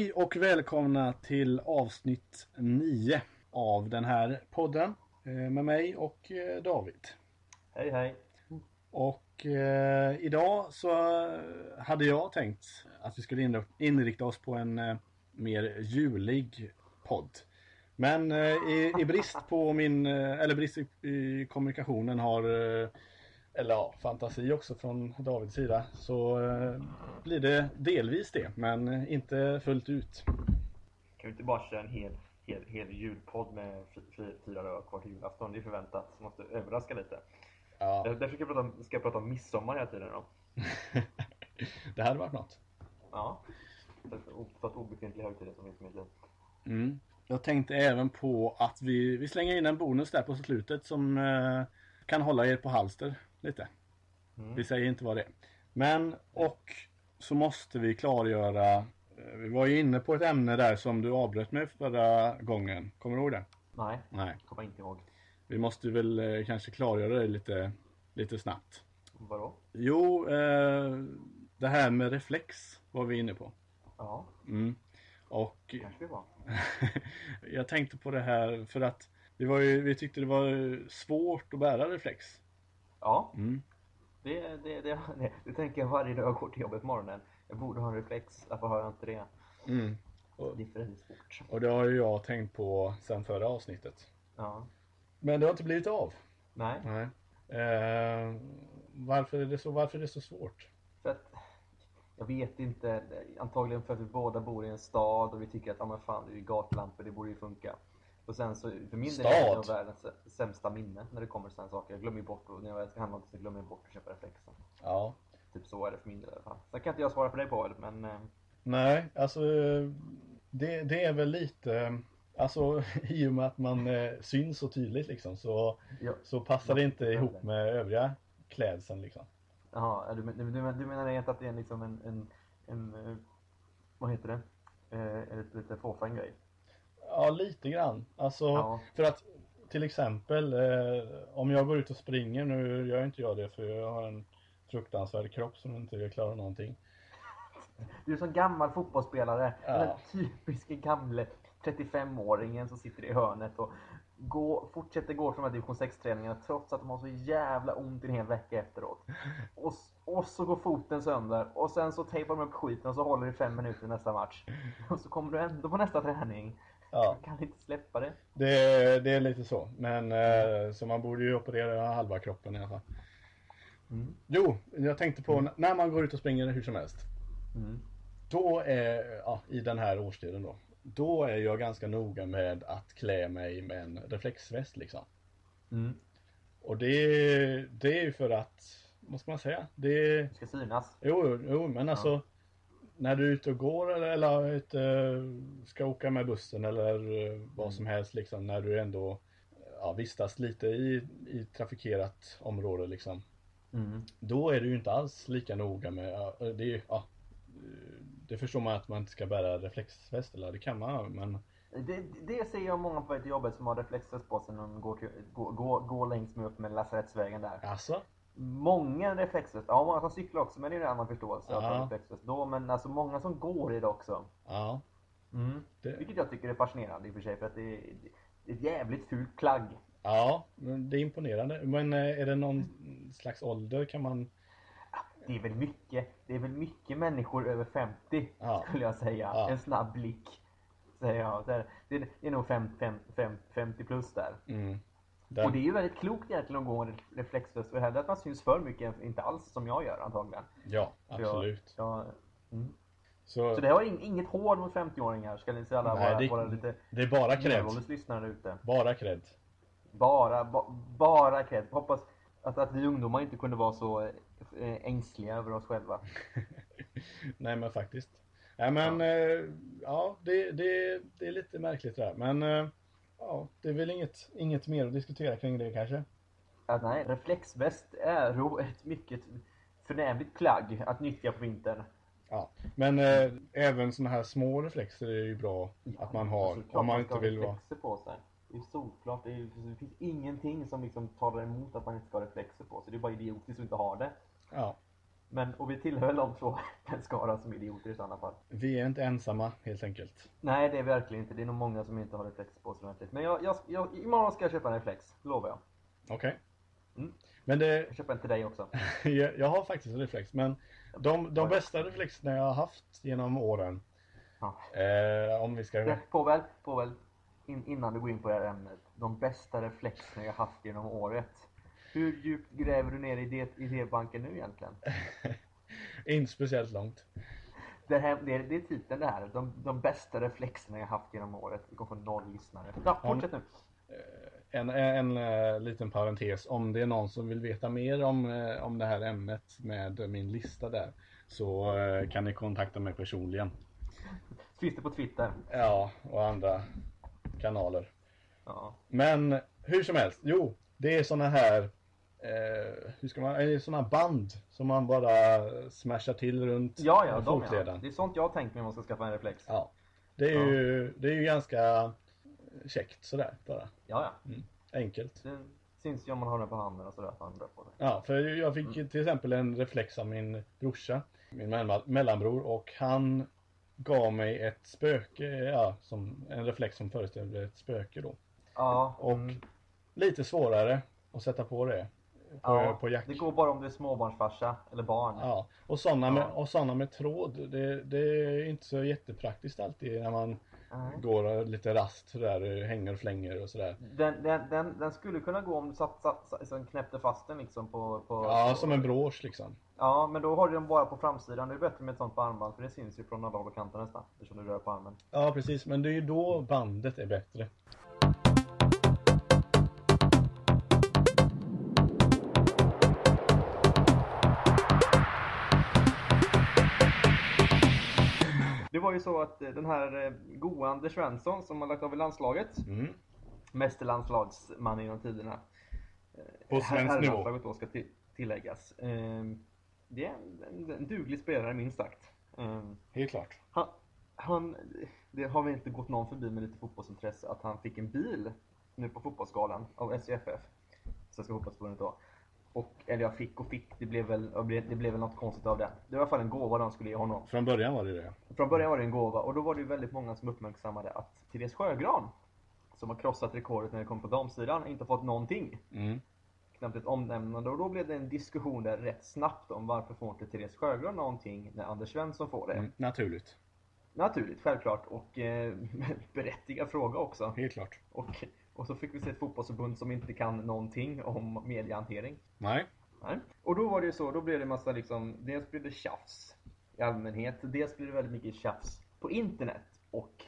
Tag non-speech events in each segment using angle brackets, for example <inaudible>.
Hej och välkomna till avsnitt 9 av den här podden eh, med mig och eh, David. Hej hej! Och eh, idag så hade jag tänkt att vi skulle inrikta oss på en eh, mer julig podd. Men eh, i, i, brist på min, eh, eller brist i, i kommunikationen har eller ja, fantasi också från Davids sida så eh, blir det delvis det men inte fullt ut. Kan vi inte bara köra en hel, hel, hel julpodd med fyra dagar kvar till julafton? Det är förväntat, så måste överraska lite. Ja. Därför ska jag prata om, ska jag prata om midsommar hela tiden då. <laughs> det hade varit något. Ja, för att obefintliga högtider som finns med mm. Jag tänkte även på att vi, vi slänger in en bonus där på slutet som eh, kan hålla er på halster lite. Mm. Vi säger inte vad det är. Men och så måste vi klargöra. Eh, vi var ju inne på ett ämne där som du avbröt mig förra gången. Kommer du ihåg det? Nej, Nej. kommer inte ihåg. Vi måste väl eh, kanske klargöra det lite, lite snabbt. Vadå? Jo, eh, det här med reflex var vi inne på. Ja. Mm. Och kanske vi var. <laughs> jag tänkte på det här för att vi, var ju, vi tyckte det var svårt att bära reflex. Ja. Mm. Det, det, det, det, det tänker jag varje dag jag går till jobbet morgonen. Jag borde ha en reflex, varför har jag inte det? Mm. Och, det är för svårt. Och det har ju jag tänkt på sen förra avsnittet. Ja. Men det har inte blivit av. Nej. Nej. Eh, varför, är det så, varför är det så svårt? För att, jag vet inte. Antagligen för att vi båda bor i en stad och vi tycker att, men fan, det är ju gatlampor, det borde ju funka. Och sen så, för min del är det världens sämsta minne när det kommer till sådana saker. Jag glömmer bort, och när jag ska handla så glömmer jag bort att köpa reflexen. Ja. Typ så är det för min del i alla fall. Sen kan inte jag svara på dig på men... Eh... Nej, alltså det, det är väl lite... Alltså <laughs> i och med att man eh, syns så tydligt liksom så, ja. så passar det inte ihop med övriga klädseln liksom. Jaha, du, du, du, menar inte att det är liksom en, en, en, eh, vad heter det? Eh, lite fåfäng grej? Ja, lite grann. Alltså, ja. för att till exempel eh, om jag går ut och springer, nu gör inte jag det för jag har en fruktansvärd kropp som inte klarar någonting. Du är som gammal fotbollsspelare. Ja. Den typiska gamle 35-åringen som sitter i hörnet och gå, fortsätter gå från de här division 6-träningarna trots att de har så jävla ont i en hel vecka efteråt. Och, och så går foten sönder och sen så tejpar de upp skiten och så håller det fem minuter i nästa match. Och så kommer du ändå på nästa träning. Ja. Jag <laughs> kan inte släppa det. Det, det är lite så. Men eh, så man borde ju operera halva kroppen i alla fall. Mm. Jo, jag tänkte på mm. när man går ut och springer hur som helst. Mm. Då är, ja, i den här årstiden då. Då är jag ganska noga med att klä mig med en reflexväst liksom. Mm. Och det, det är ju för att, vad ska man säga? Det, det ska synas. Jo, jo men alltså ja när du är ute och går eller, eller ute, ska åka med bussen eller vad mm. som helst liksom när du ändå ja, vistas lite i, i trafikerat område liksom. Mm. Då är du ju inte alls lika noga med, det, ja, det förstår man att man inte ska bära reflexväst eller det kan man men det, det ser jag många på ett jobbet som har reflexväst på sig när de går, till, går, går, går längs med upp med lasarettsvägen där. Alltså? Många reflexväst, ja många som cyklar också men det är en annan förståelse ja. reflexväst då. Men alltså många som går i det också. Ja. Mm. Det... Vilket jag tycker är fascinerande i och för sig för att det är, det är ett jävligt fult plagg. Ja, det är imponerande. Men eh, är det någon slags ålder kan man det är väl mycket, det är väl mycket människor över 50 ja. skulle jag säga. Ja. En snabb blick. Säger jag. Det är, det är nog 50, 50 plus där. Mm. Den... Och det är ju väldigt klokt egentligen att gå en reflexväst. För hellre att man syns för mycket, inte alls som jag gör antagligen. Ja, absolut. Jag, jag, mm. så... så det har inget hål mot 50-åringar, ska ni säga alla Nej, våra, det, våra lite det är bara cred. lyssnare ute. Bara cred. Bara, ba, bara cred. Hoppas att, att vi ungdomar inte kunde vara så äh, ängsliga över oss själva. <laughs> Nej men faktiskt. Ja men, ja, äh, ja det, det, det är lite märkligt det där. Men äh, ja, det är väl inget, inget mer att diskutera kring det kanske? Ja, nej, reflexväst är ett mycket förnämligt plagg att nyttja på vintern. Ja, men eh, även sådana här små reflexer är ju bra ja, att man har om man inte vill vara... på sig. Det är solklart, det, är, det finns ingenting som liksom talar emot att man inte ska ha reflexer på sig. Det är bara idiotiskt att inte ha det. Ja. Men, och vi tillhör väl de två, <laughs> den skara som idioter i sådana fall. Vi är inte ensamma helt enkelt. Nej, det är verkligen inte. Det är nog många som inte har reflex på sig ordentligt. Men jag, jag, jag, imorgon ska jag köpa en reflex, lovar jag. Okej. Mm. Men det, Jag köper en till dig också. <laughs> jag, jag har faktiskt en reflex. Men de, de bästa reflexerna jag har haft genom åren. Ja. Eh, om vi ska... Påväl, Påväl, in, innan du går in på det här ämnet. De bästa reflexerna jag haft genom året. Hur djupt gräver du ner i det- idébanken nu egentligen? <laughs> inte speciellt långt. Det, här, det, är, det är titeln det här. De, de bästa reflexerna jag haft genom året. Vi kommer få noll lyssnare. Ja, fortsätt nu. En, en, eh, liten parentes. Om det är någon som vill veta mer om, eh, om det här ämnet med min lista där. Så eh, kan ni kontakta mig personligen. Finns det på Twitter? Ja, och andra kanaler. Ja. Men hur som helst, jo, det är såna här eh, hur ska man, är det såna band som man bara smashar till runt Ja, ja, de ja. Det är sånt jag har tänkt mig om man ska skaffa en reflex. Ja, Ja. Det är ju, det är ju ganska käckt sådär bara. ja. Enkelt. Det syns ju om man har den på handen och sådär att på sig. Ja, för jag fick Mm. till exempel en reflex av min brorsa, min mellan- mellanbror, och han gav mig ett spöke, ja, som, en reflex som föreställer ett spöke då. Ja, Och mm, lite svårare att sätta på det på, ja. på jack. Det går bara om du är småbarnsfarsa eller barn. Ja, och sådana med, Ja. och såna med tråd, det, det är inte så jättepraktiskt alltid när man Nej. går lite rast sådär, hänger och flänger och sådär. Den, den, den, den skulle kunna gå om du satt, satt, satt, så knäppte fast den liksom på... på Ja, på, som en brosch liksom. Ja, men då har du den bara på framsidan. Det är bättre med ett sånt på armband för det syns ju från alla håll och kanter nästan. Eftersom du rör på armen. Ja, precis, men det är ju då bandet är bättre. Var ju så att eh, den här eh, goa Anders Svensson som har lagt av i landslaget. Mm. Meste landslagsman genom tiderna. På Her- svensk nivå. då ska till, tilläggas. Ehm, Det är en, en, duglig spelare minst sagt. Ehm, Helt klart. Han, han, det har väl inte gått någon förbi med lite fotbollsintresse att han fick en bil nu på fotbollsgalan av SCFF, Svenska fotbollsförbundet då. Och, eller jag fick och fick, det blev väl, det blev väl något konstigt av det. Det var i alla fall en gåva de skulle ge honom. Från början var det det. Från början var det en gåva och då var det ju väldigt många som uppmärksammade att Therese Sjögran, som har krossat rekordet när det kom på damsidan, inte fått någonting. Mm. Knappt ett omnämnande och då blev det en diskussion där rätt snabbt om varför får inte Therese Sjögran någonting när Anders Svensson får det. Mm. Naturligt. Naturligt, självklart och eh, <laughs> berättigad fråga också. Helt klart. Och, och så fick vi se ett fotbollsförbund som inte kan någonting om mediehantering. Nej. Nej. Och då var det ju så, då blev det massa liksom, dels blev det tjafs i allmänhet, dels blev det väldigt mycket tjafs på internet och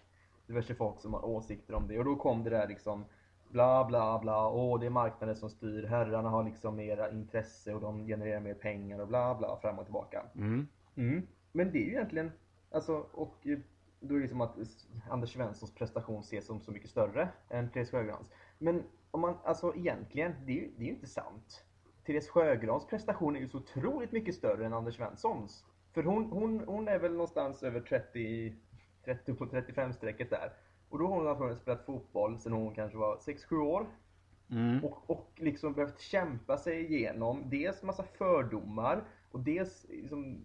diverse folk som har åsikter om det. Och då kom det där liksom bla bla bla, åh det är marknaden som styr, herrarna har liksom mera intresse och de genererar mer pengar och bla bla fram och tillbaka. Mm. Mm. Men det är ju egentligen, alltså, och eh, då är det som att Anders Svenssons prestation ses som så mycket större än Therese Sjögrans. Men om man, alltså egentligen, det är ju, det är ju inte sant. Therese Sjögrans prestation är ju så otroligt mycket större än Anders Svenssons. För hon, hon, hon är väl någonstans över 30, 30 på 35-strecket där. Och då har hon antagligen spelat fotboll sedan hon kanske var 6-7 år. Mm. Och, och liksom behövt kämpa sig igenom dels massa fördomar och dels liksom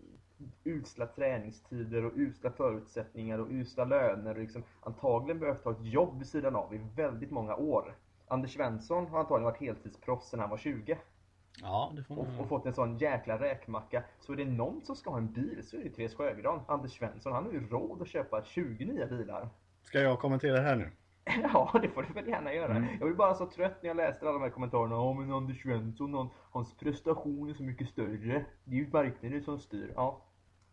usla träningstider och usla förutsättningar och usla löner och liksom antagligen behövt ha ett jobb vid sidan av i väldigt många år. Anders Svensson har antagligen varit heltidsproffs sedan han var 20 Ja, det får och, man. och fått en sån jäkla räkmacka. Så är det någon som ska ha en bil så är det Therese Sjögran. Anders Svensson, han har ju råd att köpa 20 nya bilar. Ska jag kommentera det här nu? <laughs> Ja, det får du väl gärna göra. Mm. Jag blir bara så trött när jag läste alla de här kommentarerna. Ja, men Anders Svensson, han, hans prestation är så mycket större. Det är ju marknaden som styr. Ja,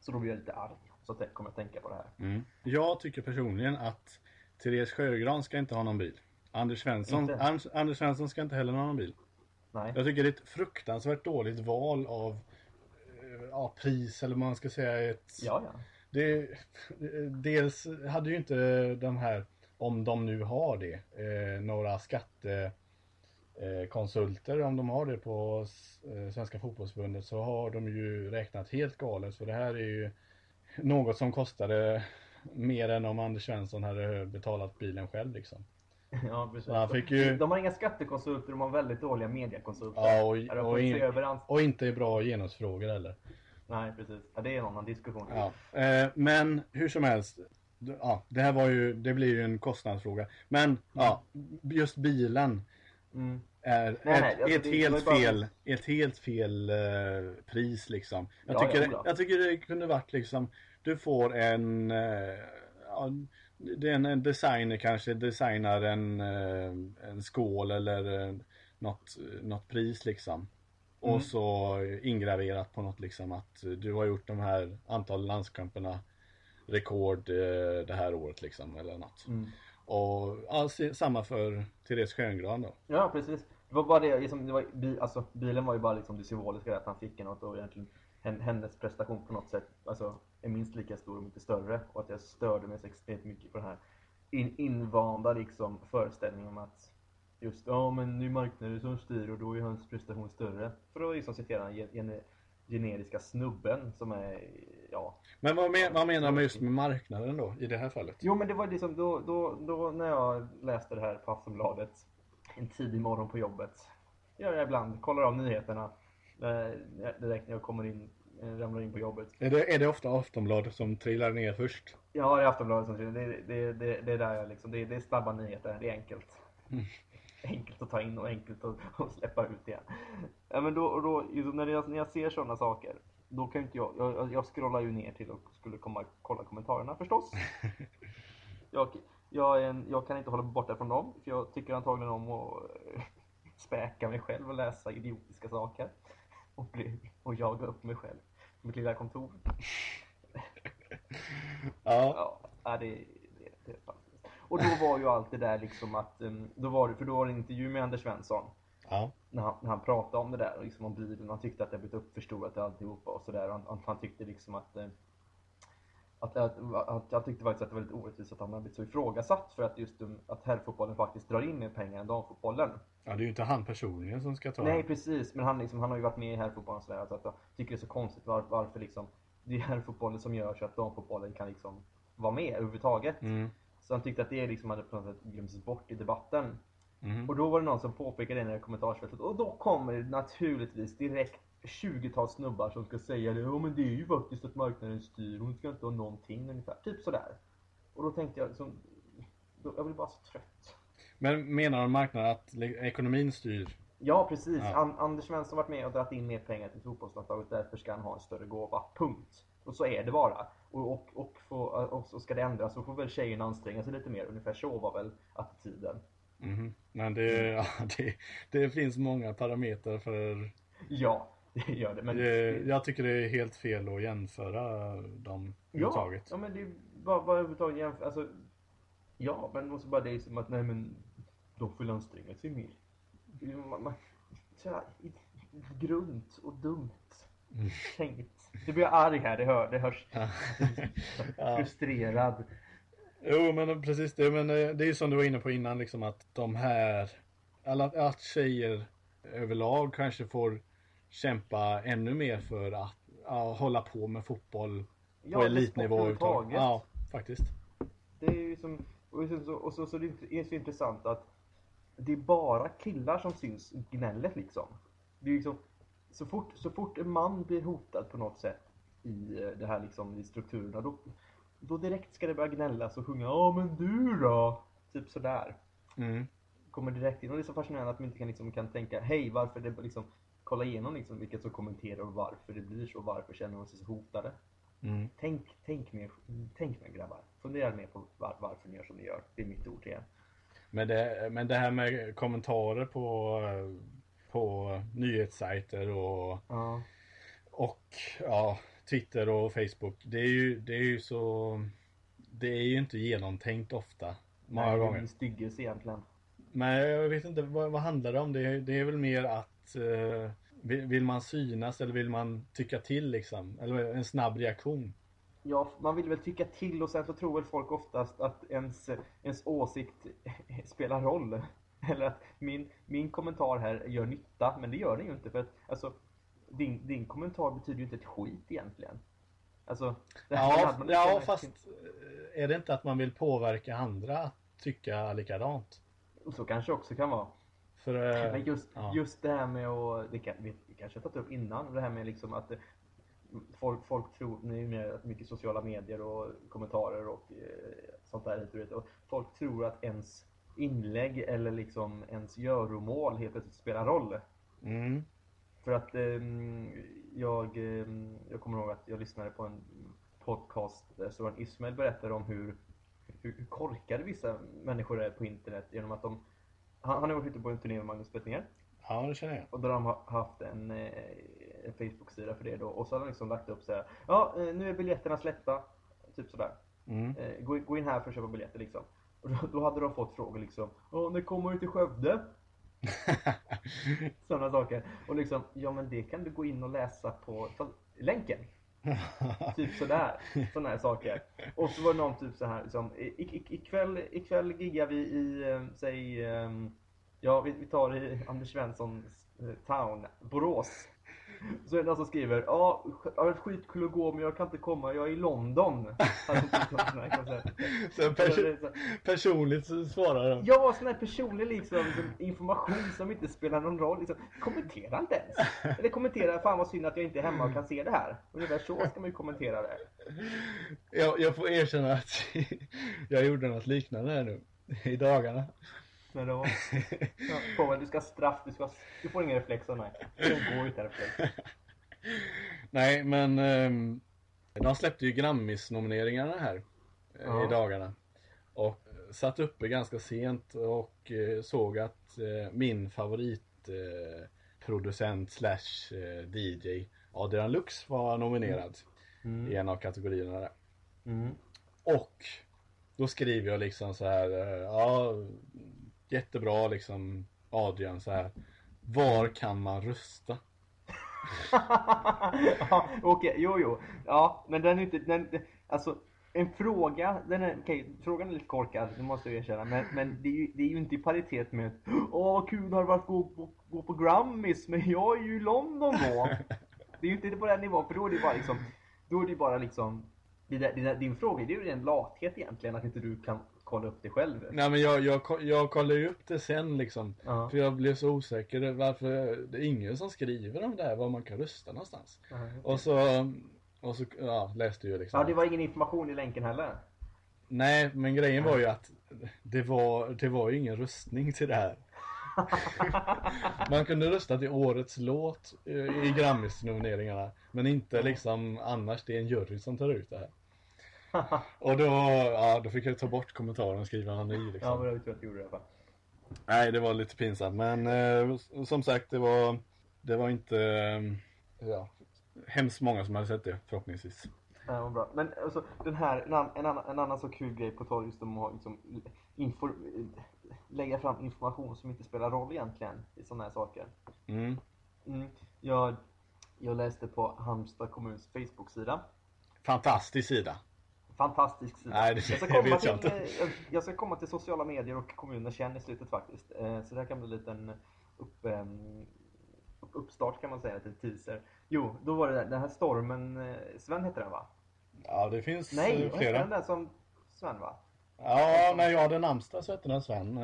så då blir jag lite arg. Så att jag kommer att tänka på det här. Mm. Jag tycker personligen att Therese Sjögran ska inte ha någon bil. Anders Svensson? Anders, Anders Svensson ska inte heller ha någon bil. Nej. Jag tycker det är ett fruktansvärt dåligt val av eh, ja, pris eller man ska säga. Ett, Ja, ja. det, dels hade ju inte de här, om de nu har det, eh, några skattekonsulter, om de har det på eh, Svenska fotbollsförbundet så har de ju räknat helt galet. För det här är ju något som kostade mer än om Anders Svensson hade betalat bilen själv liksom. ja precis. Ju- De har inga skattekonsulter, de har väldigt dåliga mediakonsulter. Ja, och, och, in, och inte bra genusfrågor heller. Nej, precis. Ja, det är en annan diskussion. Ja. Eh, men hur som helst. Ja, det här var ju, det blir ju en kostnadsfråga. Men ja, just bilen Mm. är Nej, nej, ett, alltså ett, helt bara- fel, ett helt fel eh, pris liksom. Jag, Ja, tycker, ja, ja. jag tycker det kunde varit liksom, du får en, är en, en designer kanske designar en, eh, en skål eller eh, något, något pris liksom. Och Mm. så ingraverat på något liksom att du har gjort de här antal landskamperna rekord eh, det här året liksom eller något. Mm. Och alls samma för Therese Sjöngran då. Ja, precis. Det var bara det, liksom, det var, bi, alltså, bilen var ju bara liksom det symboliska att han fick något och egentligen hennes prestation på något sätt alltså, är minst lika stor om inte större. Och att jag störde mig så extremt mycket på den här in, invanda liksom, föreställningen om att just ja men nu är marknaden som styr och då är hans prestation större. För att liksom citera den gen- generiska snubben som är, ja, Men vad, men, vad menar man just med marknaden då i det här fallet? Jo men det var liksom då, då, då när jag läste det här på Aftonbladet en tidig morgon på jobbet. Gör jag ibland, kollar av nyheterna eh, direkt när jag kommer in, eh, ramlar in på jobbet. Är det, är det ofta Aftonbladet som trillar ner först? Ja, det är Aftonbladet som skriver. Det, det, det, det är där jag liksom, det, det är snabba nyheter, det är enkelt. <laughs> Enkelt att ta in och enkelt att, att släppa ut igen. Ja, men då, då, när, jag, när jag ser sådana saker, då kan inte jag, jag, jag scrollar ju ner till och skulle komma kolla kommentarerna förstås. <laughs> Jag, jag, en, jag kan inte hålla mig borta från dem, för jag tycker antagligen om att eh, <laughs> späka mig själv och läsa idiotiska saker. Och, bli, och jaga upp mig själv på mitt lilla kontor. <laughs> Ja. Ja, det, det, det är fantastiskt. Och då var ju allt det där liksom att, um, då var det, för då var det en intervju med Anders Svensson. Ja. När han, när han pratade om det där, och liksom om bilen. Han tyckte att det blivit uppförstorat alltihopa och sådär. Han, han, tyckte liksom att, eh, att, att, att, jag tyckte faktiskt att det var lite orättvist att han hade blivit så ifrågasatt för att just att herrfotbollen faktiskt drar in mer pengar än damfotbollen. ja, det är ju inte han personligen som ska ta Nej precis, men han, liksom, han har ju varit med i herrfotbollen och sådär. Alltså att jag tycker det är så konstigt var, varför liksom, det är herrfotbollen som gör så att damfotbollen kan liksom vara med överhuvudtaget. Mm. Så han tyckte att det liksom hade på något sätt glömts bort i debatten. Mhm. Och då var det någon som påpekade det i kommentarsfältet. Och då kommer det naturligtvis direkt 20-tal snubbar som ska säga det. Ja men det är ju faktiskt att marknaden styr. Hon ska inte ha någonting ungefär. Typ sådär. Och då tänkte jag liksom. Då, jag blir bara så trött. Men menar de marknaden att ekonomin styr? Ja precis. Ja. An- Anders Svensson har varit med och dragit in mer pengar till fotbollslandslaget. Därför ska han ha en större gåva. Punkt. Och så är det bara. Och, och, och, få, och så ska det ändras så får väl tjejerna anstränga sig lite mer. Ungefär så var väl attityden. Mhm. Men det, <laughs> ja, det, det finns många parametrar för... Ja, <laughs> det gör det. Men Det, jag tycker det är helt fel att jämföra dem Ja, ja men det är bara, bara överhuvudtaget jämför, alltså, Ja, men också bara det är som att nej men de får anstränga sig mer. Man, man, i- grunt och dumt Mm. tänkt. Du blir arg här, det, hör, det hörs. <laughs> Ja. Frustrerad. Jo men precis det, men eh, det är ju som du var inne på innan liksom att de här, alla, att tjejer överlag kanske får kämpa ännu mer för att ja, hålla på med fotboll Ja, på elitnivå. Ja, faktiskt. Det är ju som, och så, och så, så det är så intressant att det är bara killar som syns i gnället liksom. Det är liksom så, fort, så fort en man blir hotad på något sätt i eh, det här liksom, i strukturerna, då, då direkt ska det börja gnällas och sjunga Ja men du då? Typ sådär. Mm. Kommer direkt in. Och det är så fascinerande att man inte kan, liksom, kan tänka Hej, varför det liksom Kolla igenom liksom vilka som kommenterar och varför det blir så. Varför känner de sig så hotade. Mm. Tänk, tänk mer, tänk mer grabbar. Fundera mer på var, varför ni gör som ni gör. Det är mitt ord igen. Men, det, men det här med kommentarer på, på nyhetssajter och, Ja. och ja, Twitter och Facebook. Det är ju, det är ju så... Det är ju inte genomtänkt ofta. Många Nej, Det är gånger. styggelse egentligen. Men jag vet inte, vad, vad handlar det om? Det, är- det är väl mer att eh, vill, vill man synas eller vill man tycka till liksom? Eller en snabb reaktion? Ja, man vill väl tycka till och sen så tror väl folk oftast att ens, ens åsikt <laughs> spelar roll. Eller att min, min kommentar här gör nytta, men det gör den ju inte. För att alltså, din, din kommentar betyder ju inte ett skit egentligen. Alltså, Ja, man ja fast eh, är det inte att man vill påverka andra att tycka likadant? Så kanske också kan vara. För, eh, Men just, ja. just det här med att, det, kan, vi, kanske har tagit upp innan, det här med liksom att folk, folk tror numera att mycket sociala medier och kommentarer och eh, sånt där hit och. Och folk tror att ens inlägg eller liksom ens göromål helt plötsligt spelar roll. Mm. För att ehm, jag, ehm, jag kommer ihåg att jag lyssnade på en podcast där Soran Ismail berättade om hur, hur, korkade vissa människor är på internet genom att de han, han har varit ute på en turné med Magnus Bettinger Ja, det känner jag. och där har de ha- haft en, eh, en Facebook-sida för det då och så har de liksom lagt upp så här. Ja, eh, nu är biljetterna släppta. Typ sådär. Mm. Eh, Gå, gå in här för att köpa biljetter liksom. Och då, då hade de fått frågor liksom. Ja, när kommer du till Skövde? <laughs> Sådana saker. Och liksom, ja men det kan du gå in och läsa på länken. <laughs> Typ sådär. Sådana här saker. Och så var det någon typ så här liksom, i, i, ikväll, ikväll giggar vi i, eh, säg, eh, ja vi, vi tar i Anders Svenssons eh, town, Borås. <laughs> Så är det någon som skriver, ja, sk- ja, det är skitkul att gå men jag kan inte komma, jag är i London. <laughs> Så Så det pers är så- personligt så svarar de. Ja, sån här personlig liksom, liksom, information som inte spelar någon roll. Liksom, kommentera inte ens. Eller kommentera, fan vad synd att jag inte är hemma och kan se det här. Ungefär så ska man ju kommentera det. Jag, jag får erkänna att <laughs> jag gjorde något liknande här nu i dagarna. Men då, ja, <laughs> Povel, du ska straff, du, ska, du får ingen reflex av mig. Du går utan reflex. <laughs> Nej, men ehm, de släppte ju Grammis-nomineringarna här eh, Ja. i dagarna. Och satt uppe ganska sent och eh, såg att eh, min favoritproducent eh, producent slash eh, DJ Adrian Lux var nominerad i en av kategorierna där. Mm. Och då skriver jag liksom så här, eh, ja jättebra liksom Adrian så här. Var kan man rösta? <laughs> ja, Okej, jo jo. Ja, men den är inte, den, alltså en fråga, den är, okej, frågan är lite korkad, det måste jag erkänna. Men, men det, är ju, det är ju inte i paritet med Åh vad kul har det varit att gå, gå, gå på Grammis, men jag är ju i London då. <laughs> Det är ju inte på den nivån, för då är det bara liksom, då är det bara liksom, det där, det där, din fråga det är ju en lathet egentligen, att inte du kan kolla upp det själv. Nej men jag, jag, jag kollade ju upp det sen liksom. Ja. För jag blev så osäker varför det är ingen som skriver om det här, var man kan rösta någonstans. Ja, Och så, och så ja, läste jag liksom. Ja, det var ingen information i länken heller. Nej men grejen var ju att det var, det var ju ingen röstning till det här. <laughs> Man kunde rösta till årets låt eh, i Grammis-nomineringarna. Men inte liksom annars, det är en jury som tar ut det här. <laughs> Och då, ja, då fick jag ta bort kommentaren och skriva en ny Ja, liksom. men det var tur att du gjorde det i alla fall. Nej, det var lite pinsamt. Men eh, som sagt, det var, det var inte eh, ja, hemskt många som hade sett det förhoppningsvis. Ja, vad bra. Men alltså, den här, en, en, annan, en annan så kul grej på tal just om att liksom, info, lägga fram information som inte spelar roll egentligen i sådana här saker. Mm. Mm. Jag, jag läste på Halmstad kommuns Facebook-sida. Fantastisk sida. Fantastisk sida. Nej, det- jag, ska komma till, eh, jag, jag ska komma till sociala medier och kommunens känn i slutet faktiskt. Eh, Så det här kan bli en liten upp, ehm, upp, uppstart kan man säga, till teaser. Jo, då var det där- den här stormen, eh, Sven heter den va? Ja, det finns Nej, flera. den där som Sven va? Ja, när jag hade namnsdag så hette den Sven.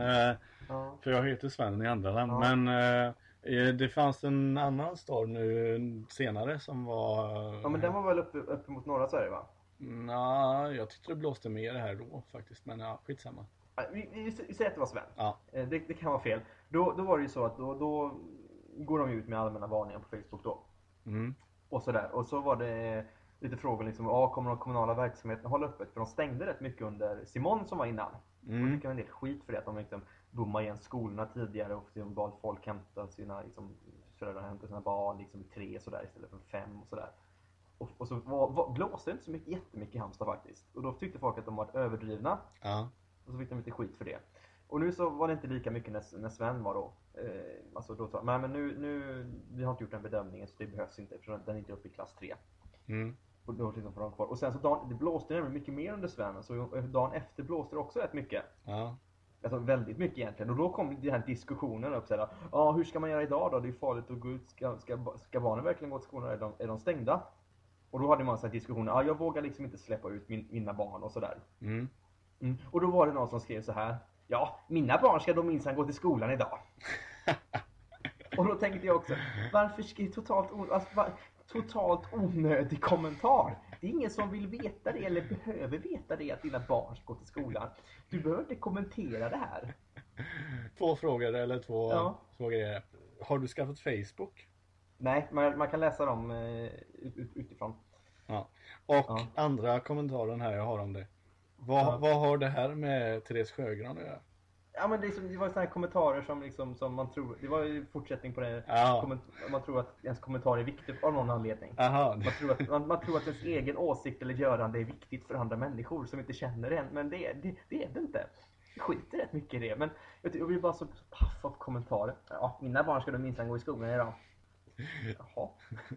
Ja. för jag heter Sven i andra namn. Ja. Men det fanns en annan stad nu senare som var... Ja men den var väl uppe, uppe mot norra Sverige va? Nej, jag tyckte det blåste mer här då faktiskt. Men ja, skitsamma. Vi, vi, vi säger att det var Sven. Ja. Eh, Det, det kan vara fel. Då, då var det ju så att då, då går de ut med allmänna varningar på Facebook då. Mm. Och sådär. Och så var det lite frågor liksom, ja kommer de kommunala verksamheterna hålla öppet? För de stängde rätt mycket under Simon som var innan. Och Mm. fick en del skit för det, att de liksom bommade igen skolorna tidigare och liksom bad folk hämta sina, liksom, föräldrar hämta sina barn liksom tre sådär istället för fem och sådär. Och, och så var, var, blåste det inte så mycket, jättemycket i Halmstad faktiskt. Och då tyckte folk att de var överdrivna. Ja. Och så fick de lite skit för det. Och nu så var det inte lika mycket när, när Sven var då. Eh, alltså då sa men nu, nu, vi har inte gjort den bedömningen så det behövs inte eftersom den är inte uppe i klass 3. Mm. Och då liksom får de kvar. Och sen så dagen, det blåste nämligen mycket mer under Sven. Så dagen efter blåste det också rätt mycket. Ja. Alltså väldigt mycket egentligen. Och då kom den här diskussionen upp. Ja, ah, hur ska man göra idag då? Det är farligt att gå ut. Ska, ska, ska barnen verkligen gå till skolan? Är de, är de stängda? Och då hade man så här diskussioner. Ah, jag vågar liksom inte släppa ut min, mina barn och sådär. Mm. Mm. Och då var det någon som skrev så här. Ja, mina barn ska då minsann gå till skolan idag. <laughs> och då tänkte jag också, varför skriva totalt alltså, var, totalt onödig kommentar. Det är ingen som vill veta det eller behöver veta det att dina barn ska gå till skolan. Du behöver inte kommentera det här. Två frågor eller två, Ja. två grejer. Har du skaffat Facebook? Nej, man, man kan läsa dem eh, ut, ut, utifrån. Ja. Och Ja. andra kommentaren här jag har om det. Vad, Ja. vad har det här med Therese Sjögran att göra? Ja men det, är som, det var sådana här kommentarer som, liksom, som man tror, det var ju fortsättning på det. Ja. Man tror att ens kommentar är viktig av någon anledning. Aha. Man tror, att, man, man tror att ens egen åsikt eller görande är viktigt för andra människor som inte känner en. Men det, det, det är det inte. Jag skiter rätt mycket i det. Men jag, jag blir bara så paff av kommentarer. Ja, mina barn ska då minsann gå i skolan idag. Jaha,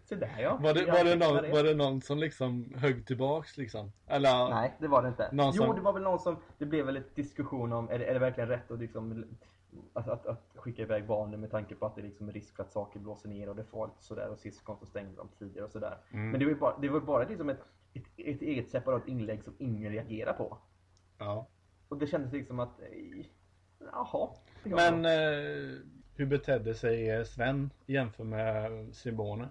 se där ja. Var det, var, det någon, var det någon som liksom högg tillbaks liksom? Eller? Nej, det var det inte. Någon Jo, som- det var väl någon som, det blev väl ett diskussion om, är det, är det verkligen rätt att, liksom, att, att, att skicka iväg barnen med tanke på att det är liksom risk för att saker blåser ner och det är farligt och sådär och syskon så stängde de tidigare och sådär. Mm. Men det var ju bara, det var bara liksom ett, ett, ett eget separat inlägg som ingen reagerar på. Ja. Och det kändes liksom att, jaha. ja. Men eh, hur betedde sig eh, Sven jämfört med Simone?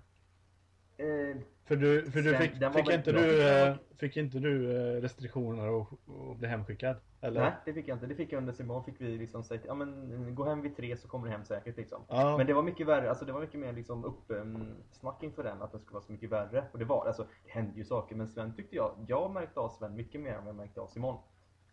Eh, För du, för du Sven, fick, den var fick, inte bra. du, eh, fick inte du eh, restriktioner och, och bli hemskickad? Eller? nej, det fick jag inte. Det fick jag under Simon. Fick vi liksom säga, ja men gå hem vid tre så kommer du hem säkert liksom. Ja. Men det var mycket värre, alltså det var mycket mer liksom upp, um, snack inför den, att den skulle vara så mycket värre. Och det var alltså, det hände ju saker, men Sven tyckte jag, jag märkte av Sven mycket mer än jag märkte av Simon.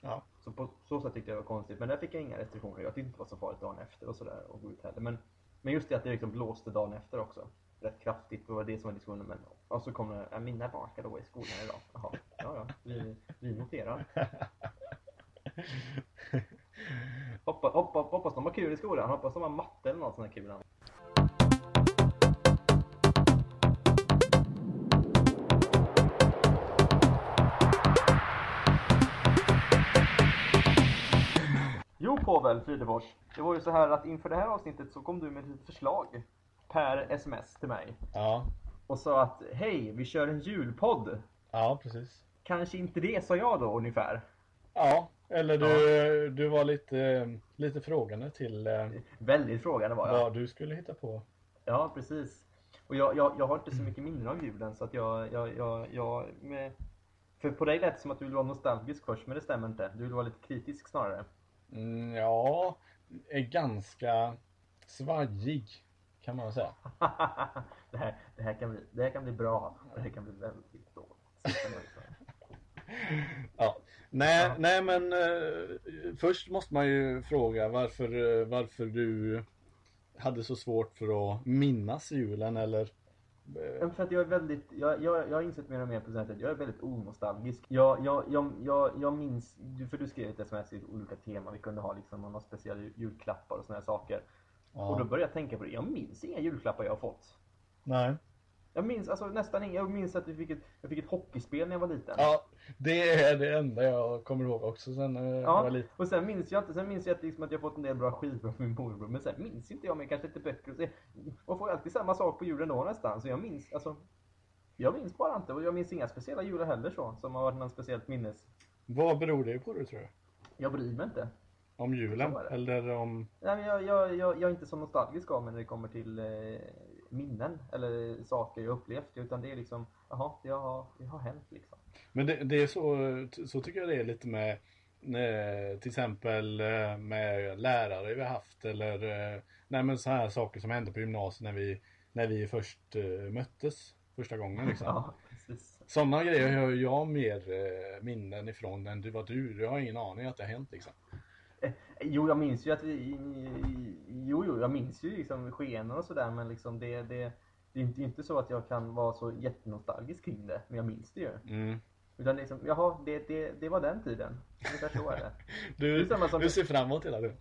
Ja. Så på så sätt tyckte jag det var konstigt, men där fick jag inga restriktioner. Jag tyckte inte det var så farligt dagen efter och sådär, och gå ut heller. Men, men just det att det liksom blåste dagen efter också. Rätt kraftigt, det var det som var diskussionen. Men, och så kom det, ja, mina barn ska då i skolan idag. Jaha, ja ja, vi, vi noterar. <laughs> Hoppa, hoppa, hoppas de har kul i skolan, hoppas de har matte eller något sånt här kul. Jo Povel Fridefors, det var ju så här att inför det här avsnittet så kom du med ett förslag per sms till mig Ja. och sa att hej, vi kör en julpodd. Ja, precis. Kanske inte det, sa jag då ungefär. Ja, eller du, du var lite, lite frågande till eh, Väldigt frågande var jag. vad du skulle hitta på. Ja, precis. Och jag, jag, jag har inte så mycket minnen av julen så att jag, jag, jag, jag med... För på dig lät det som att du vill vara nostalgisk först, men det stämmer inte. Du vill vara lite kritisk snarare. Mm, ja, är ganska svajig kan man väl säga. <laughs> det, här, det, här kan bli, det här kan bli bra, och det här kan bli väldigt dåligt. <laughs> Ja. Nej, Ja. nej men eh, först måste man ju fråga varför, eh, varför du hade så svårt för att minnas julen eller Men För att jag är väldigt, jag, jag, jag har insett mer och mer på sättet, jag är väldigt onostalgisk. Jag, jag, jag, jag, jag minns, för du skrev ett sms i olika teman, vi kunde ha liksom några speciella julklappar och såna här saker. Och då ja. började jag tänka på det, jag minns inga julklappar jag har fått. Nej. Jag minns alltså nästan inga, jag minns att jag fick ett, jag fick ett hockeyspel när jag var liten. Ja, det är det enda jag kommer ihåg också sen eh, jag var Ja, liten. och sen minns jag inte, sen minns jag att, liksom att jag fått en del bra skivor av min morbror, men sen minns inte jag mig kanske lite böcker och så, Man får alltid samma sak på julen då nästan, så jag minns, alltså Jag minns bara inte, och jag minns inga speciella jular heller så, som har varit något speciellt minnes. Vad beror det på det tror du? Jag bryr mig inte. Om julen eller om... Nej, men jag, jag, jag, jag är inte så nostalgisk av mig när det kommer till eh, minnen eller saker jag upplevt, utan det är liksom, jaha, det har, det har hänt liksom. Men det, det är så, så tycker jag det är lite med eh, till exempel eh, med lärare vi har haft eller eh, nej men så här saker som hände på gymnasiet när vi, när vi först möttes första gången liksom. Ja. Sådana grejer har jag mer minnen ifrån än du vad du. Jag har ingen aning att det har hänt liksom. Jo, jag minns ju att vi... Jo, jo, jag minns ju liksom skeenden och sådär, men liksom det, det, det är inte, inte så att jag kan vara så jättenostalgisk kring det, men jag minns det ju. Mm. Utan liksom, jaha, det, det, det var den tiden. Ungefär så är det. <laughs> Det Du, är samma som- du ser framåt hela tiden.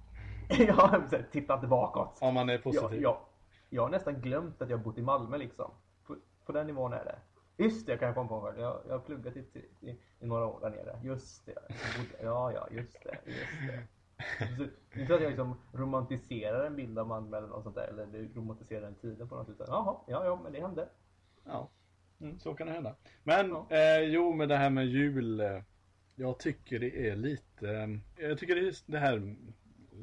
<laughs> ja, titta inte bakåt. Om man är Jag, positiv. jag, jag har nästan glömt att jag bott i Malmö liksom. På, på den nivån är det. Just det, kan jag komma på. själv. Jag, jag har pluggat i, i, i några år där nere. Just det. Jag Ja, ja, just det. Just det. Så, inte att jag liksom romantiserar en bild av Malmö eller något sånt där. Eller romantiserar den tiden på något sätt. Jaha, ja, ja, men det hände. Ja, mm, så kan det hända. Men Ja. eh, jo, med det här med jul. Eh, jag tycker det är lite. Eh, jag tycker det är det här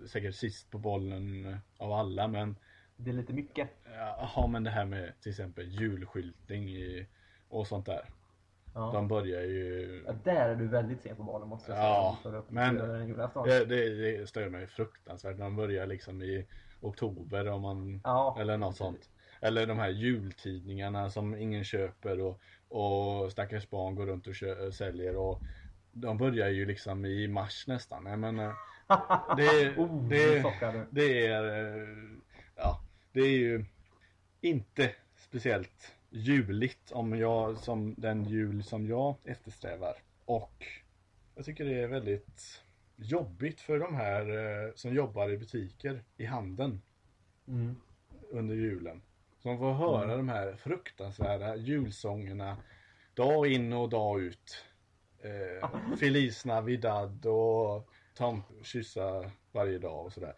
säkert sist på bollen av alla, men det är lite mycket. Jaha men det här med till exempel julskyltning i, och sånt där. Ja. De börjar ju... Ja, där är du väldigt sen på bollen måste jag säga. Ja, men-. Det, det, det stör mig fruktansvärt. De börjar liksom i oktober om man... Ja, Eller något sånt. Eller de här jultidningarna som ingen köper och, och stackars barn går runt och kö- säljer och de börjar ju liksom i mars nästan. Jag menar, <laughs> det, oh, det, du. det är eh, ja, det är ju inte speciellt juligt om jag som den jul som jag eftersträvar. Och jag tycker det är väldigt jobbigt för de här eh, som jobbar i butiker i handeln Mm. under julen. Som får höra de här fruktansvärda julsångerna dag in och dag ut. Eh, <laughs> Feliz Navidad och Tom kyssa varje dag och sådär.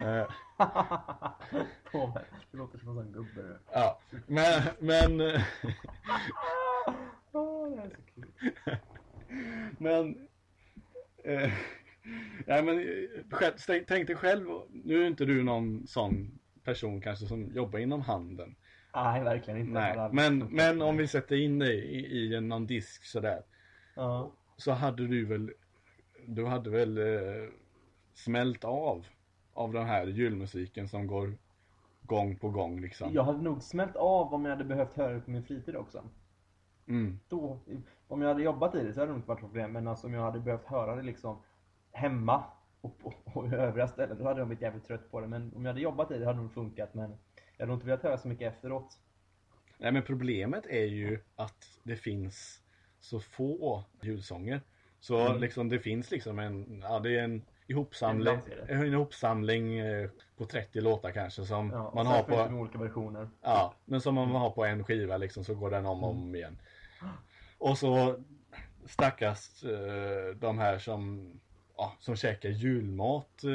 Eh, <laughs> På- Du låter som en sån gubbe du. ja, men, men, <laughs> Åh, det är så kul. men, eh, nej men eh, själv, tänk- dig själv, nu är inte du någon sån person kanske som jobbar inom handeln. Nej, verkligen inte. Nej, men, men om vi sätter in dig i, i en- någon disk sådär. Ja. så hade du väl Du hade väl eh, smält av Av den här julmusiken som går Gång på gång liksom Jag hade nog smält av om jag hade behövt höra det på min fritid också. mm. Då, om jag hade jobbat i det så hade det inte varit problem. Men alltså om jag hade behövt höra det liksom hemma och på och övriga ställen, då hade jag blivit jävligt trött på det. Men om jag hade jobbat i det hade det nog funkat. Men jag hade nog inte velat höra så mycket efteråt. Nej men problemet är ju att det finns Så få julsånger Så Mm. liksom det finns liksom en Ja det är en ihopsamling En det. Ihopsamling eh, På 30 låtar kanske som Ja, man har det på olika versioner. Ja, men som man har på en skiva liksom så går den om och om igen. Och så stackars eh, de här som, ja, som käkar julmat eh,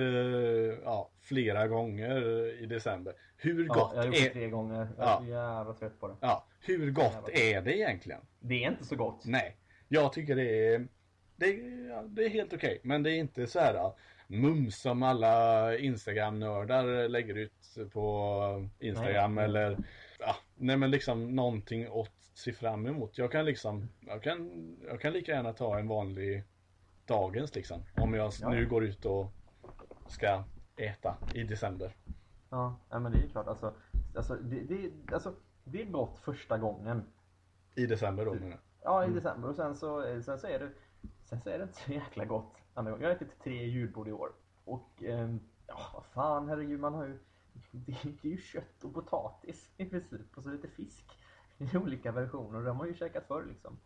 ja, flera gånger i december. Hur Ja, gott jag har gjort det är, tre gånger. Jag Ja. är så jävla trött på det. ja, hur gott är det egentligen? Det är inte så gott. Nej, jag tycker det är det, ja, det är helt okej, men det är inte så här mums som alla Instagram-nördar lägger ut på Instagram Nej. eller ja, nej men liksom någonting att se fram emot. Jag kan liksom, jag kan, jag kan lika gärna ta en vanlig dagens liksom. Om jag Ja, nu går ut och ska äta i december. Ja, nej, men det är ju klart. Alltså, alltså, det, det, alltså, det är gott första gången. I december då menar jag. Ja, Mm. i december. Och sen så, sen så är det Sen så är det inte så jäkla gott. andra gången. Jag har ätit tre julbord i år. Och ehm, ja, vad fan herregud, man har ju det, är ju <laughs> kött och potatis i princip. Och så lite fisk <laughs> i olika versioner. De har ju käkat förr liksom.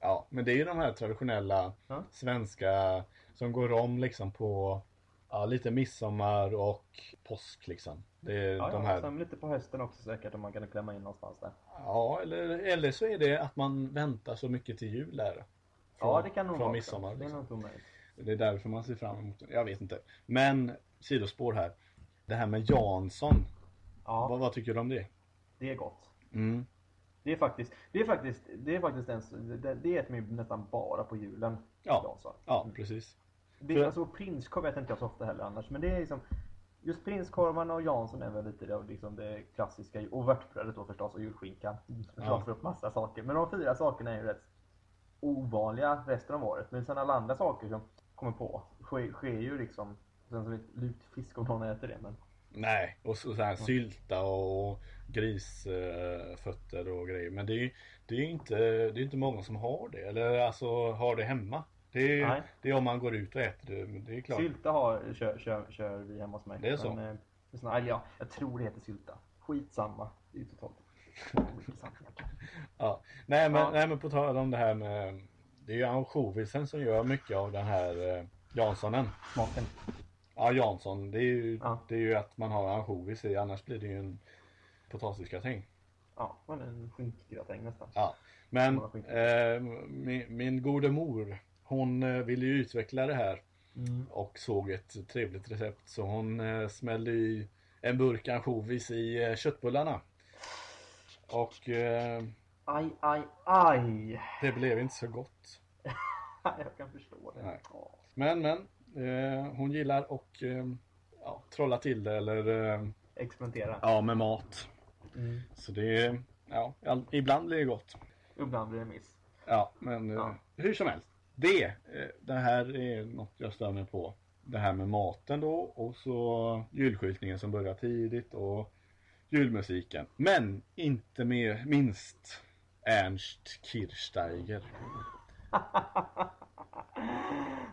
Ja, men det är ju de här traditionella Ja. svenska som går om liksom på ja, lite midsommar och påsk liksom. Det är Ja, de ja, här. sen lite på hösten också säkert om man kan klämma in någonstans där. Ja, eller, eller så är det att man väntar så mycket till jul där. Ja, det kan nog från vara midsommar. också. Det är Liksom. nog. Det är därför man ser fram emot det. Jag vet inte. Men sidospår här. Det här med Jansson. Ja, Vad, vad tycker du om det? det är gott. Mm. Det är faktiskt, det är faktiskt, det är faktiskt en, det, det äter man nästan bara på julen. Ja. Jansson. Ja, precis. Det, För- alltså prinskorv äter inte jag så ofta heller annars. Men det är liksom Just prinskorvarna och Jansson är väl lite det, liksom det klassiska. Och vörtbrödet då förstås och julskinkan. Förstås Ja. för upp massa saker. Men de fyra sakerna är ju rätt ovanliga resten av året. Men sen alla andra saker som kommer på sker, sker ju liksom. Sen är det lutfisk om någon äter det. Men Nej, och så, så här sylta och grisfötter och grejer. Men det är ju inte, det är inte många som har det. Eller alltså har det hemma. Det är, det är om man går ut och äter det. Men det är klart. sylta har, kör, kör, kör vi hemma hos mig. Det är så? Men, eh, såna, ja, jag tror det heter sylta. Skitsamma. Det är ju totalt. <laughs> <laughs> Ja. Nej, men, Ja. nej men på tal om det här med Det är ju ansjovisen som gör mycket av den här eh, Janssonen. Smaken. Ja Jansson, det är ju, Ja. det är ju att man har ansjovis i annars blir det ju en potatisgratäng. Ja, men en skinkgratäng nästan. Ja. Men eh, min, min gode mor Hon eh, ville ju utveckla det här Mm. och såg ett trevligt recept så hon eh, smällde i en burk ansjovis i eh, köttbullarna. Och eh, Aj, aj, aj! det blev inte så gott. <laughs> Jag kan förstå det. Nej. Men men, eh, hon gillar och eh, ja, trolla till det eller eh, experimentera. Ja, med mat. Mm. Så det, ja, ibland blir det gott. Ibland blir det miss. Ja, men eh, Ja. hur som helst. Det, eh, det här är något jag stör mig på. Det här med maten då och så julskyltningen som börjar tidigt och julmusiken. Men inte mer, minst Ernst Kirchsteiger. <laughs>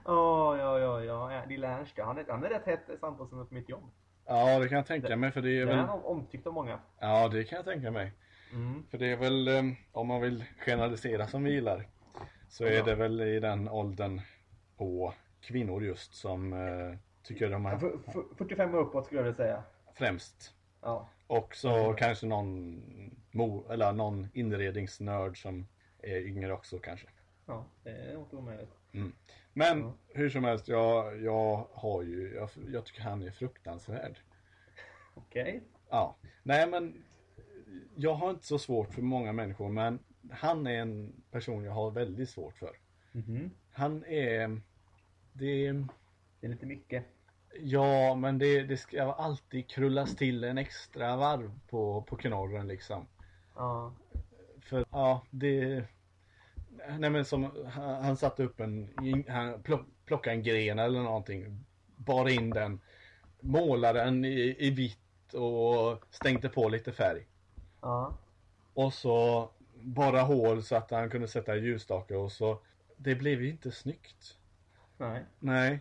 Åh, ja, ja, ja. Lilla Ernst, han är, han är rätt hett samtalsämne på mitt jobb. Ja, det kan jag tänka mig för det är Det är han omtyckt av många. Ja, det kan jag tänka mig. Mm. För det är väl, eh, om man vill generalisera som vi gillar, så är Ja. det väl i den åldern på kvinnor just som eh, tycker de Ja, är för- för- 45 och uppåt skulle jag vilja säga. främst. Ja. Och så kanske någon, mo, eller någon inredningsnörd som är yngre också kanske. Ja, det är inte omöjligt. Men Ja. hur som helst, jag, jag har ju, jag, jag tycker han är fruktansvärd. Okej. Ja, nej men jag har inte så svårt för många människor men han är en person jag har väldigt svårt för. Mhm. Han är, det, Det är lite mycket. Ja men det, det ska alltid krullas till en extra varv på, på knorren liksom. Ja. För ja, det... Nej men som, han, han satte upp en, han plock, plockade en gren eller någonting, bar in den, målade den i, i vitt och stänkte på lite färg. Ja. Och så bara hål så att han kunde sätta ljusstake och så, det blev ju inte snyggt. Nej. Nej.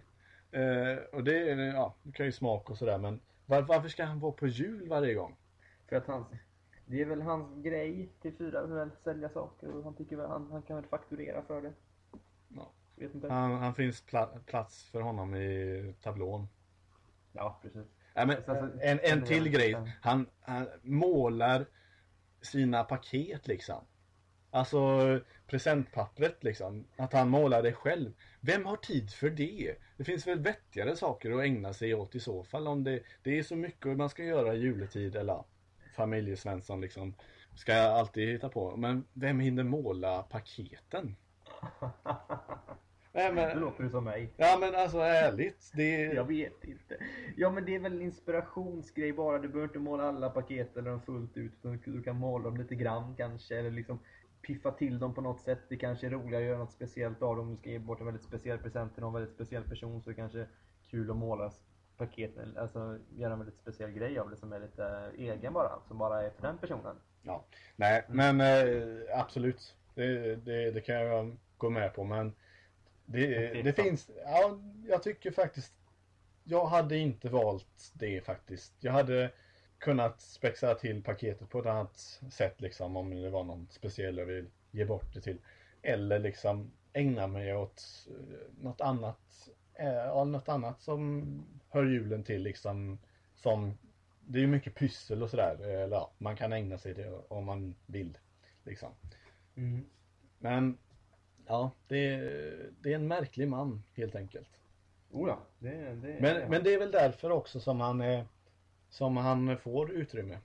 Eh, och det, är- ja, det kan ju smak och sådär men var, varför ska han vara på jul varje gång? För att hans... Det är väl hans grej till fyra, väl sälja saker och han tycker väl han, han kan väl fakturera för det. Ja. Han, han finns pla, plats för honom i tablån. Ja, precis. Ja, men, Så- så- en, en till Ja. grej. Han, han målar sina paket liksom. Alltså presentpappret liksom. Att han målar det själv. Vem har tid för det? Det finns väl vettigare saker att ägna sig åt i så fall. Om det, det är så mycket man ska göra i juletid eller familjesvensson liksom. Ska jag alltid hitta på. Men vem hinner måla paketen? <laughs> Nej, men, låter du som mig. ja men alltså ärligt. Det, Jag vet inte. Ja men det är väl en inspirationsgrej bara. Du behöver inte måla alla paket eller dem fullt ut. Utan du kan måla dem lite grann kanske. Eller liksom piffa till dem på något sätt. Det kanske är roligare att göra något speciellt av dem. Om du ska ge bort en väldigt speciell present till någon väldigt speciell person. Så är det kanske kul att måla paketen. Alltså göra en väldigt speciell grej av det som är lite egen bara. Som bara är för den personen. Ja, nej, men eh, absolut. Det, det, det kan jag gå med på, men det, Det finns, ja, jag tycker faktiskt, jag hade inte valt det faktiskt. Jag hade kunnat spexa till paketet på ett annat sätt liksom, om det var någon speciell jag vill ge bort det till. Eller liksom ägna mig åt eh, något annat, eh, ja, något annat som hör julen till liksom, som det är ju mycket pyssel och sådär. Eller ja, man kan ägna sig det om man vill. Liksom. Men ja, det är, det är en märklig man helt enkelt. Oh ja, det, det Men, men det är väl därför också som han, är, som han får utrymme.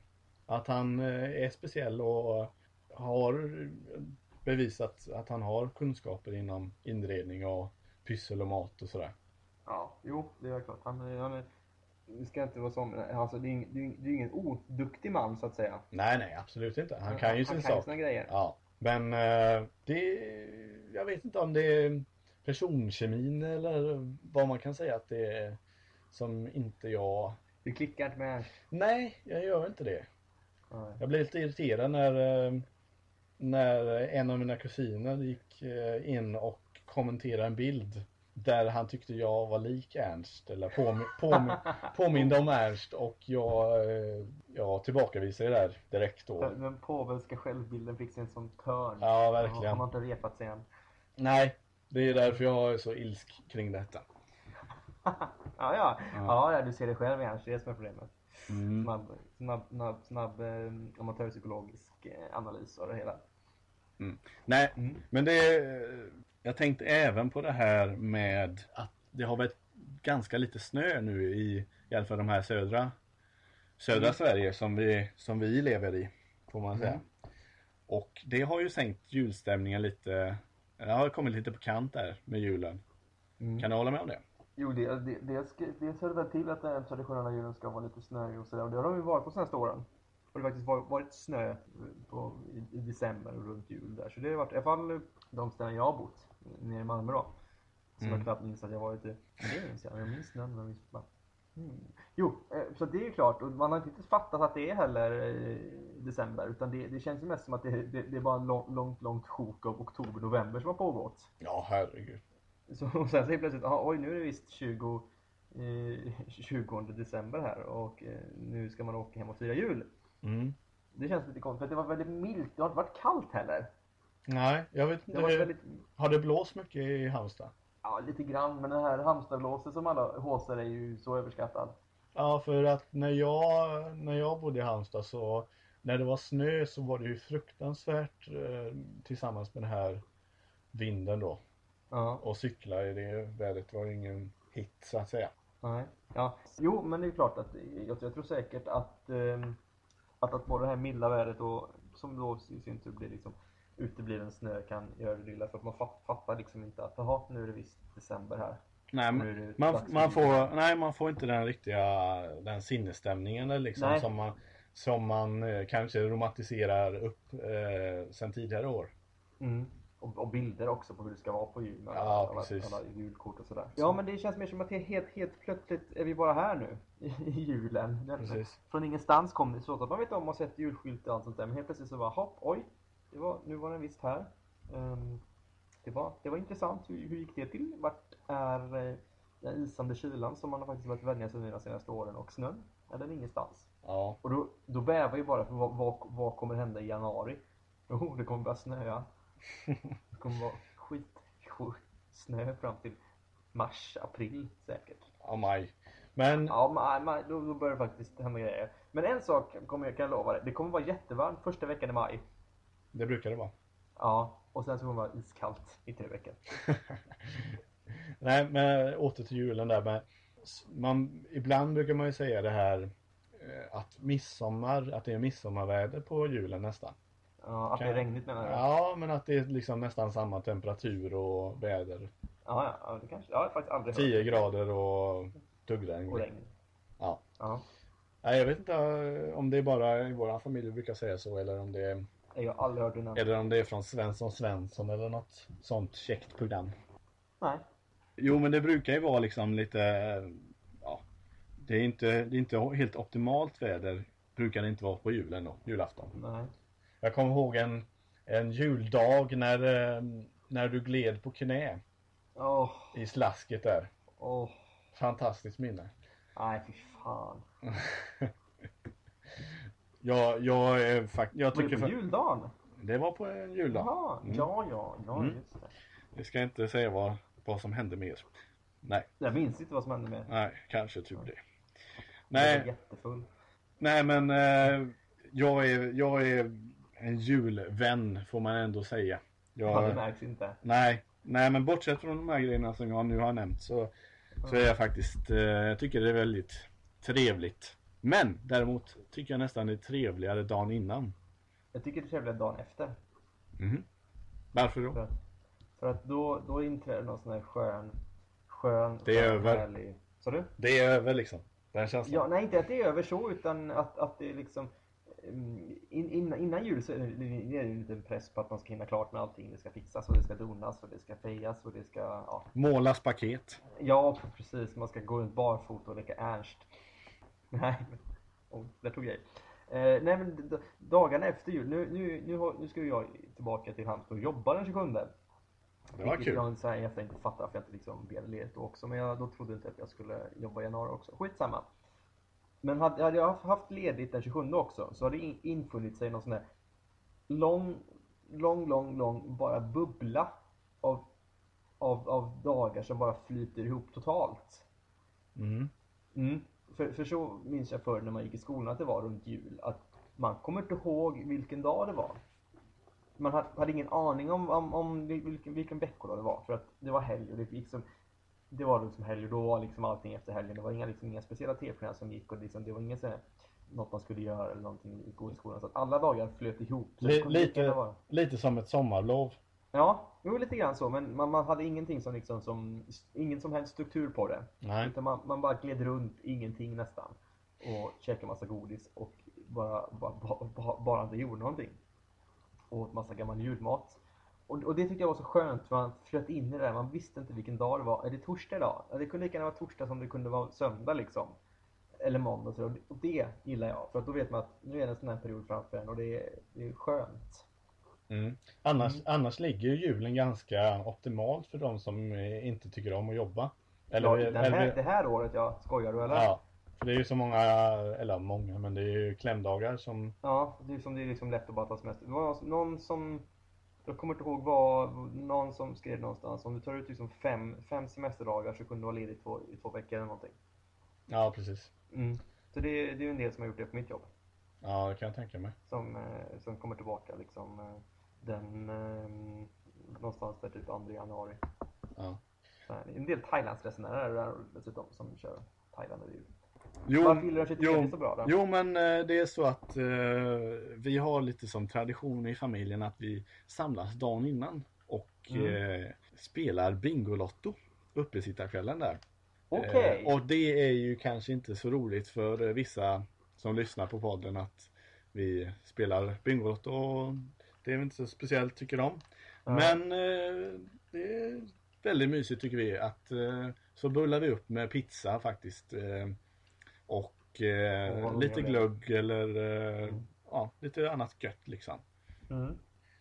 Att han eh, är speciell och har bevisat att han har kunskaper inom inredning och pyssel och mat och sådär. Ja, jo, det är klart. Han, han är, det ska inte vara som, alltså det är, ing- det är ing- det är ingen oduktig man så att säga. Nej, nej, absolut inte. Han kan ju han sin kan sak. sina grejer. Ja, men eh, det, jag vet inte om det är personkemin eller vad man kan säga att det är som inte jag... Det klickar inte med Nej, jag gör inte det. Nej. Jag blev lite irriterad när, eh, när en av mina kusiner gick eh, in och kommenterade en bild där han tyckte jag var lik Ernst eller påmi, påmi, <laughs> påminde om Ernst och jag, eh, jag tillbakavisade det där direkt då. Den, den påvelska självbilden fick sig en sån törn. Ja, Han verkligen. har inte repat sig än. Nej, det är därför jag är så ilsk kring detta. <laughs> Ja, ja. ja. ja, du ser det själv Ernst. Det är det som är problemet. Mm. Snabb, snabb, snabb, snabb eh, amatörpsykologisk eh, analys av det hela. Nej, Mm. men det Jag tänkte även på det här med att det har varit ganska lite snö nu i, i alla fall de här södra Södra Mm. Sverige som vi, som vi lever i, får man säga. Mm. Och det har ju sänkt julstämningen lite Det har kommit lite på kant där med julen. Mm. Kan du hålla med om det? Jo, det, det, dels, dels hör det väl till att den traditionella julen ska vara lite snöig och sådär. Och det har de ju varit på senaste åren. Och det har faktiskt varit, varit snö på, i, i december och runt jul där. Så det har varit, i alla fall de ställen jag har bott, nere i Malmö då. Som Mm. jag knappt minns att jag varit i. Men det minns jag. Jag minns snön, men jag minns bara. Mm. Jo, eh, så det är ju klart. Och man har inte riktigt fattat att det är heller eh, december. Utan det, det känns ju mest som att det, det, det är bara en lång, långt, långt sjok av oktober, november som har pågått. Ja, herregud. Så <laughs> och sen så helt plötsligt, aha, oj nu är det visst 20, eh, <laughs> 20 december här och eh, nu ska man åka hem och fira jul. Mm. Det känns lite konstigt för det var väldigt milt, det har inte varit kallt heller. Nej, jag vet inte. väldigt, Har det blåst mycket i Halmstad? ja lite grann, men det här Halmstadblåset som alla håsar är ju så överskattad. Ja, för att när jag, när jag bodde i Halmstad så när det var snö så var det ju fruktansvärt eh, tillsammans med den här vinden då. Ja, Och cykla i det vädret var ju ingen hit så att säga. nej. Ja, jo men det är klart att jag, jag tror säkert att, ehm, att, att både det här milda vädret och som då i sin tur blir liksom utebliven snö kan göra det lilla för att man fat- fattar liksom inte att jaha nu är det visst december här. Nej, man, man, får, nej, man får inte den riktiga den sinnesstämningen liksom Nej. som man, som man eh, kanske romantiserar upp eh, sen tidigare år. Mm. Och, och bilder också på hur det ska vara på jul. med Ja, alla, precis. alla julkort och sådär. Ja, men det känns mer som att det är helt, helt plötsligt är vi bara här nu <laughs> i, julen. Det- Precis. Från ingenstans kom det så att man vet om och sett julskyltar och allt sånt där. Men helt plötsligt så bara hopp, oj, det var, nu var den visst här. Ehm, det, var, det var intressant. Hur, hur gick det till? Vart är eh, den isande kylan som man har faktiskt varit vänja sig vid de senaste åren och snön? Är den ingenstans? Ja, Och då, då bävar ju bara för vad, vad, vad kommer hända i januari? <laughs> Jo, det kommer börja snöa. Det kommer vara skit, skit snö fram till mars, april säkert. ja maj. Men Ja, men, men, då, då börjar det faktiskt hända grejer. Men en sak kommer jag, kan jag lova dig. Det kommer vara jättevarmt första veckan i maj. det brukar det vara. Ja, och sen så kommer det vara iskallt i tre veckor. <laughs> Nej, men åter till julen där med man, ibland brukar man ju säga det här eh, att midsommar, att det är midsommarväder på julen nästan. Ja, att det är regnigt menar du? Ja, men att det är liksom nästan samma temperatur och väder. ja, ja, det kanske. Jag har faktiskt aldrig 10 grader och duggregn. Och regn. Ja. Ja. Nej, jag vet inte eh, om det är bara i våran familj vi brukar säga så eller om det är, Jag har aldrig hört innan. eller om det är från Svensson Svensson eller något sånt käckt program. Nej. Jo, men det brukar ju vara liksom lite, eh, ja, det är inte, det är inte helt optimalt väder. Brukar det inte vara på julen då, julafton. Nej. Jag kommer ihåg en, en juldag när, eh, när du gled på knä Åh, i slasket där. åh. Fantastiskt minne. Nej, fy fan. <laughs> Jag, jag, är fakt- jag Var det tycker på juldagen? det var på en juldag. Jaha, Mm. ja, ja, ja, Mm. just det. Vi ska inte säga vad, vad som hände mer. Nej, Jag minns inte vad som hände med nej, kanske tur det. Jag var Nej, jättefull. nej men eh, jag, är, jag är en julvän får man ändå säga. Ja, det Jag, märks inte. nej, nej, men bortsett från de här grejerna som jag nu har nämnt så, så är jag faktiskt, eh, jag tycker det är väldigt trevligt. Men däremot tycker jag nästan det är trevligare dagen innan. Jag tycker det är trevligare dagen efter. Mhm. Varför För då? att, för att då, då inträder någon sån här skön, skön, Det är skön, över. härlig... Sa du? Det är över liksom. Den känslan. Ja, nej inte att det är över så utan att, att det är liksom mm, in, innan, innan jul så är det, det är en liten press på att man ska hinna klart med allting. Det ska fixas och det ska donas och det ska fejas och det ska, ja. Målas paket. Ja, precis. Man ska gå runt barfota och leka Ernst. Nej, oh, där tog jag i. eh, Nej men dagarna efter jul, nu, nu, nu, nu ska jag tillbaka till Halmstad och jobba den 27. Det var Vilket kul. Jag så här, efter inte fattar varför jag inte liksom begärde ledigt då också. Men jag då trodde inte att jag skulle jobba i januari också. Skitsamma. Men hade, hade jag haft ledigt den 27 också så hade det in- infunnit sig någon sån där lång, lång, lång, lång bara bubbla av, av, av dagar som bara flyter ihop totalt. Mm. Mm. För, för så minns jag förr när man gick i skolan att det var runt jul. Att man kommer inte ihåg vilken dag det var. Man hade, hade ingen aning om, om, om vilken, vilken veckodag det var. För att det var helg och det liksom det var liksom helg och då var liksom allting efter helgen. Det var inga, liksom, inga speciella tv-program som gick och liksom, det var inget så här, något man skulle göra eller någonting i skolan. Så att alla dagar flöt ihop. Lika lite- Lite som ett sommarlov. Ja, jo lite grann så, men man, man hade ingenting som liksom som, ingen som helst struktur på det. Nej. Utan man, man bara gled runt, ingenting nästan. Och käkade massa godis och bara, bara, bara, bara inte gjorde någonting. Och åt massa gammal julmat. Och, och det tyckte jag var så skönt, för man flöt in i det där. Man visste inte vilken dag det var. Är det torsdag idag? Ja, det kunde lika gärna vara torsdag som det kunde vara söndag liksom. Eller måndag. Så, och det gillar jag, för att då vet man att nu är det en sån här period framför en och det är, det är skönt. Mm. Annars, annars ligger ju julen ganska optimalt för de som eh, inte tycker om att jobba. Eller, ja, här, eller- det här året, ja. Skojar du eller? ja, för det är ju så många, eller många, men det är ju klämdagar som Ja, det är som det är liksom lätt att bara ta semester. Det var någon som, jag kommer inte ihåg vad, någon som skrev någonstans, om du tar ut liksom fem, fem semesterdagar så kunde du vara ledig två, i två veckor eller någonting. Ja, precis. Mm. Så det, det är ju en del som har gjort det på mitt jobb. Ja, det kan jag tänka mig. Som, eh, som kommer tillbaka liksom eh, den, eh, någonstans där typ 2 januari. Ja. En del Thailandsresenärer dessutom som kör Thailand över jul. Jo, Varför gillar du 23 jo, så bra då? jo, men eh, det är så att eh, vi har lite som tradition i familjen att vi samlas dagen innan och Mm. eh, spelar Bingolotto uppesittarkvällen där. Okej! Eh, och det är ju kanske inte så roligt för eh, vissa som lyssnar på podden att vi spelar Bingolotto och det är väl inte så speciellt tycker de. Ja. Men eh, det är väldigt mysigt tycker vi att eh, så bullar vi upp med pizza faktiskt. Och eh, lite glögg eller eh, ja, lite annat gött liksom. Mm.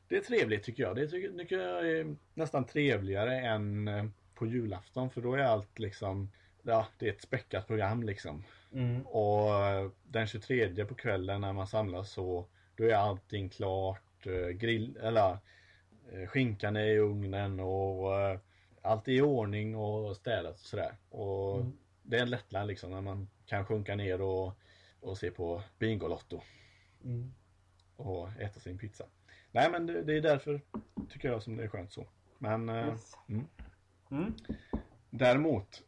Det är trevligt tycker jag. Det tycker, tycker jag är nästan trevligare än eh, på julafton för då är allt liksom Ja, det är ett späckat program liksom. Mm. Och eh, den 23 på kvällen när man samlas så Då är allting klart. eh, Grill, eller Skinkan är i ugnen och Allt är i ordning och städat och sådär. Och Mm. det är en lättnad liksom när man kan sjunka ner och, och se på Bingolotto Mm. och äta sin pizza. Nej men det, det är därför tycker jag som det är skönt så. Men eh, Yes. mm. Mm. däremot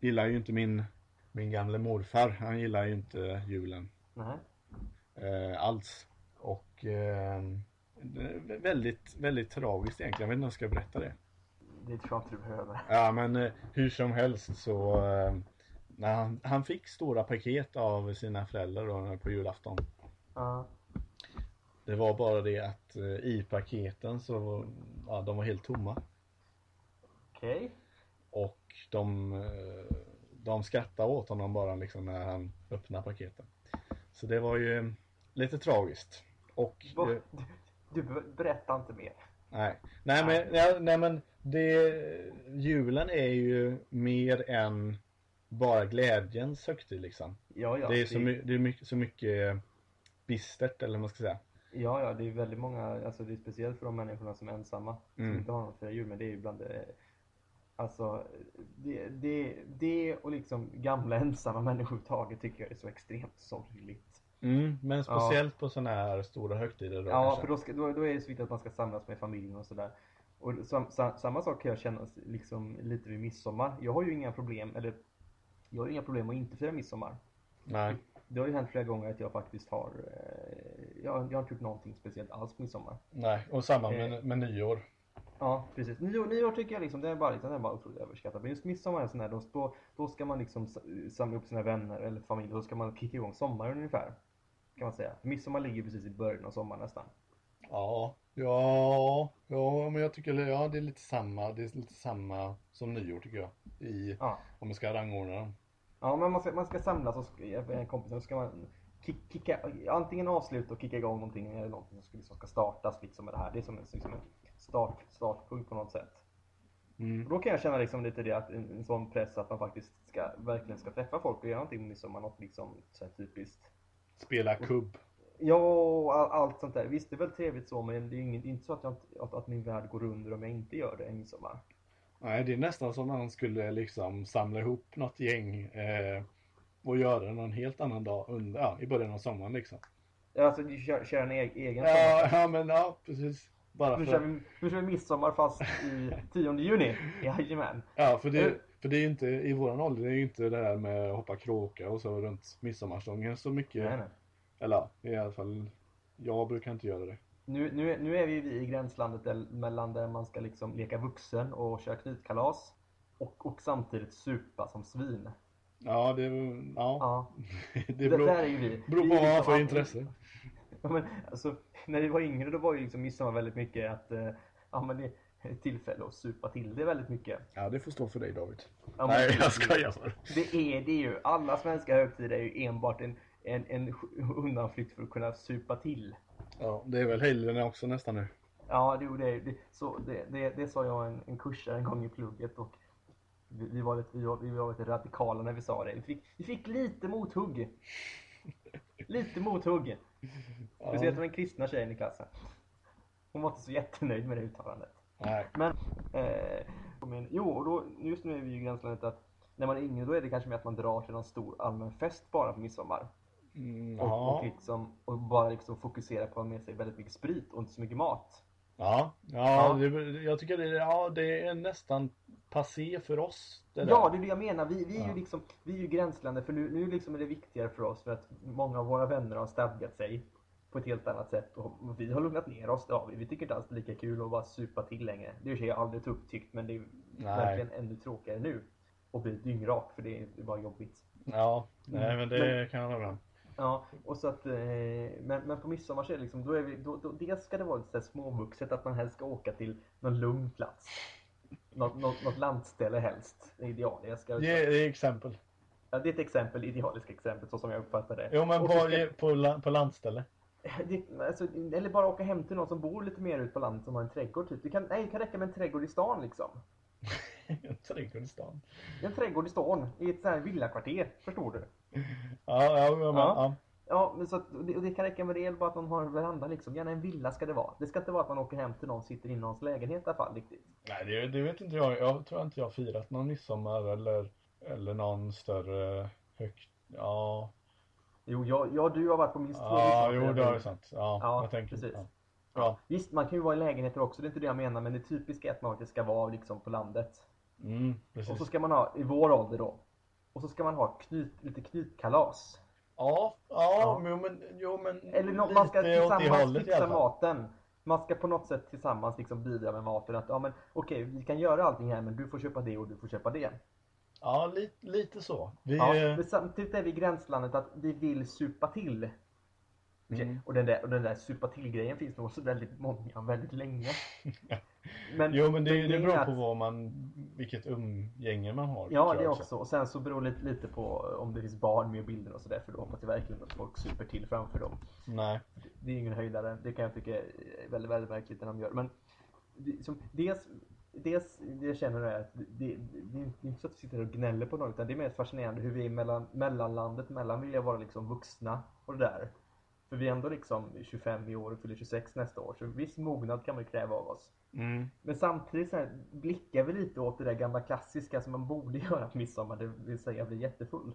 gillar ju inte min, min gamle morfar. Han gillar ju inte julen eh, alls. Och eh, väldigt, väldigt tragiskt egentligen. Jag vet inte om jag ska berätta det. Det tror jag inte du behöver. Ja men eh, hur som helst så eh, när han, han fick stora paket av sina föräldrar då, på julafton. Ja. Det var bara det att eh, i paketen så ja, de var helt tomma. Okej. Och de, eh, de skrattade åt honom bara liksom när han öppnade paketen. Så det var ju lite tragiskt. Och eh, Du, du berättar inte mer. nej. Nej men, ja, nej, men det, julen är ju mer än bara glädjens högtid liksom. Ja, ja. det är, så, my, det är mycket, så mycket bistert eller vad man ska säga. Ja, ja, det är väldigt många, alltså det är speciellt för de människorna som är ensamma, som Mm. inte har något att fira jul med, det är ju bland det, alltså det, det, det och liksom gamla ensamma människor överhuvudtaget tycker jag är så extremt sorgligt. Mm, men speciellt på sådana här stora högtider då Ja, kanske. för då, ska, då, då är det så viktigt att man ska samlas med familjen och sådär. Och sam, sam, samma sak kan jag känna liksom lite vid midsommar. Jag har ju inga problem, eller jag har inga problem att inte fira midsommar. Nej. Det har ju hänt flera gånger att jag faktiskt har, eh, jag, jag har inte gjort någonting speciellt alls på midsommar. Nej, och samma Eh. med, med nyår. Ja, precis. Nyår, nyår tycker jag liksom, det är bara, liksom, det är bara otroligt överskattat. Men just midsommar är en sån här, då, då, då ska man liksom samla upp sina vänner eller familj, då ska man kicka igång sommaren ungefär. Kan man säga. Midsommar ligger precis i början av sommaren nästan. Ja, ja, ja, men jag tycker ja, det är lite samma, det är lite samma som nyår tycker jag. I, Ja. om man ska rangordna dem. Ja, men man ska, man ska samlas och ska, med en kompis, och ska man kick, kicka, antingen avsluta och kicka igång någonting eller någonting som ska, liksom ska startas liksom med det här. Det är som en, liksom en start, startpunkt på något sätt. Mm. Då kan jag känna liksom lite det att en, en sån press att man faktiskt ska, verkligen ska träffa folk och göra någonting med midsommar, något liksom så typiskt. Spela kubb. Ja, all, allt sånt där. Visst, det är väl trevligt så, men det är det är inte så att, jag, att, att min värld går under om jag inte gör det en midsommar. Nej, det är nästan som man skulle liksom samla ihop något gäng eh, och göra någon helt annan dag under, ja, i början av sommaren liksom. Ja, Alltså, du kör, kör en e- egen Ja, ja men ja, precis. Bara Nu för, kör, vi, nu kör vi midsommar fast i 10 juni. <laughs> Jajamän. ja, för det, för det är ju inte, i våran ålder, det är ju inte det här med att hoppa kråka och så runt midsommarstången så mycket. Nej, nej. Eller i alla fall, jag brukar inte göra det. Nu, nu, nu är vi vi i gränslandet där, mellan där man ska liksom leka vuxen och köra knytkalas och, och samtidigt supa som svin. Ja, det, ja. Ja, <laughs> det det, beror, där är ju vi. beror på vad man har för intresse. <laughs> Ja, men, alltså, när vi var yngre då var ju liksom midsommar väldigt mycket att eh, ja, men det tillfälle att supa till det väldigt mycket. Ja, det får stå för dig David. Ja, Nej, det- jag skojar. Det är det ju. Alla svenska högtider är ju enbart en, en, en undanflykt för att kunna supa till. Ja, det är väl helgerna också nästan nu. Ja, det, det, det, så, det, det, det sa jag en, en kursare en gång i plugget och vi, vi, var lite, vi, var, vi var lite radikala när vi sa det. Vi fick, vi fick lite mothugg. Lite mothugg. Speciellt av den kristna tjejen i klassen. Hon var inte så jättenöjd med det uttalandet. Nej. Men, eh, men jo, och då, just nu är vi ju i gränslandet att när man är yngre då är det kanske mer att man drar till någon stor allmän fest bara på midsommar. Mm, Och, ja. och, liksom, och bara liksom fokusera på att ha med sig väldigt mycket sprit och inte så mycket mat. Ja, ja, Det, jag tycker det, ja, det är nästan passé för oss. Det. Ja, det är det jag menar. Vi, vi är Ja. ju liksom, vi är ju gränslandet för nu, nu liksom är det viktigare för oss för att många av våra vänner har stadgat sig på ett helt annat sätt och vi har lugnat ner oss. Har vi. Vi tycker inte alls det är lika kul att bara supa till längre. Det är ju jag aldrig upp tyckt men det är Nej. verkligen ännu tråkigare nu. Och bli dyngrak för det är, bara jobbigt. Ja, nej men det Men- kan jag hålla med. Ja, och så att, eh, men, men på midsommar så är det liksom, då är vi, då, då, dels ska det vara lite småvuxet att man helst ska åka till någon lugn plats. Något, något, något landställe helst, det är idealiskt. Ska, Ge ge exempel. ja, det är ett exempel, idealiska exempel så som jag uppfattar det. Jo men så ska- på, la- på landställe. <laughs> det, alltså, eller bara åka hem till någon som bor lite mer ut på landet som har en trädgård typ. Det kan, nej, det kan räcka med en trädgård i stan liksom. <laughs> <laughs> En trädgård i stan. En trädgård i stan, i ett sånt här villakvarter, förstår du? Ja, ja, men, Ja. ja. Ja, men så att, det, det kan räcka med det, bara att någon har en veranda liksom. Gärna en villa ska det vara. Det ska inte vara att man åker hem till någon och sitter i någons lägenhet i alla fall riktigt. Nej, det, det vet inte jag. Jag tror inte jag har firat någon midsommar eller, eller någon större högt... Ja, Jo, jag, jag du har varit på minst två ja jo det är sant. Ja, Ja, jag tänker, precis. Ja. Ja. Visst, man kan ju vara i lägenheter också, det är inte det jag menar, men det typiska är att man ska vara liksom på landet. Mm, Och så ska man ha, i vår ålder då, och så ska man ha knyt, lite knytkalas. Ja, ja, Ja. Men, jo men Eller nå- man ska tillsammans fixa maten. Man ska på något sätt tillsammans liksom bidra med maten. Att, ja men okej, vi kan göra allting här men du får köpa det och du får köpa det. Ja, lite, lite så. Vi, Ja, eh, men samtidigt är vi i gränslandet att vi vill supa till. Mm. Och den där, och den där supa till-grejen finns nog hos väldigt många väldigt länge. <laughs> Men, jo men det, det beror är på att- vad man, vilket umgänge man har. Ja, det jag också. Och sen så beror det lite, lite på om det finns barn med bilden och sådär. För då hoppas jag verkligen att folk super till framför dem. Nej. Det är ingen höjdare. Det kan jag tycka är väldigt, väldigt märkligt när de gör. Men det, som, dels, dels det jag känner är att det, det, det är inte så att vi sitter och gnäller på något. Utan det är mer fascinerande hur vi är mellan, mellanlandet mellan vilja vara liksom vuxna och det där. För vi är ändå liksom 25 i år och fyller 26 nästa år. Så viss mognad kan man ju kräva av oss. Mm. Men samtidigt så här, blickar vi lite åt det där gamla klassiska som man borde <laughs> göra på midsommar. Det vill säga bli jättefull.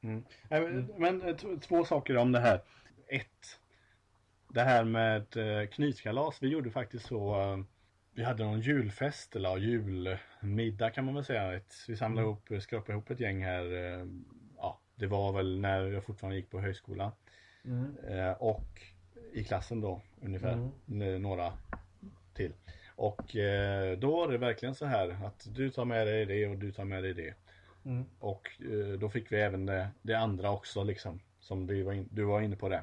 Mm. Nej, Men, men eh, två saker om det här. Ett. Det här med eh, knytkalas. Vi gjorde faktiskt så. eh, Vi hade någon julfest eller julmiddag kan man väl säga. Vi samlade Mm. ihop, skrapade ihop ett gäng här. Ja, det var väl när jag fortfarande gick på högskolan. Mm. Eh, och i klassen då ungefär. Mm. Några till. Och eh, då var det verkligen så här att du tar med dig det och du tar med dig det. Mm. Och eh, då fick vi även det, det andra också liksom. Som du var, in, du var inne på det.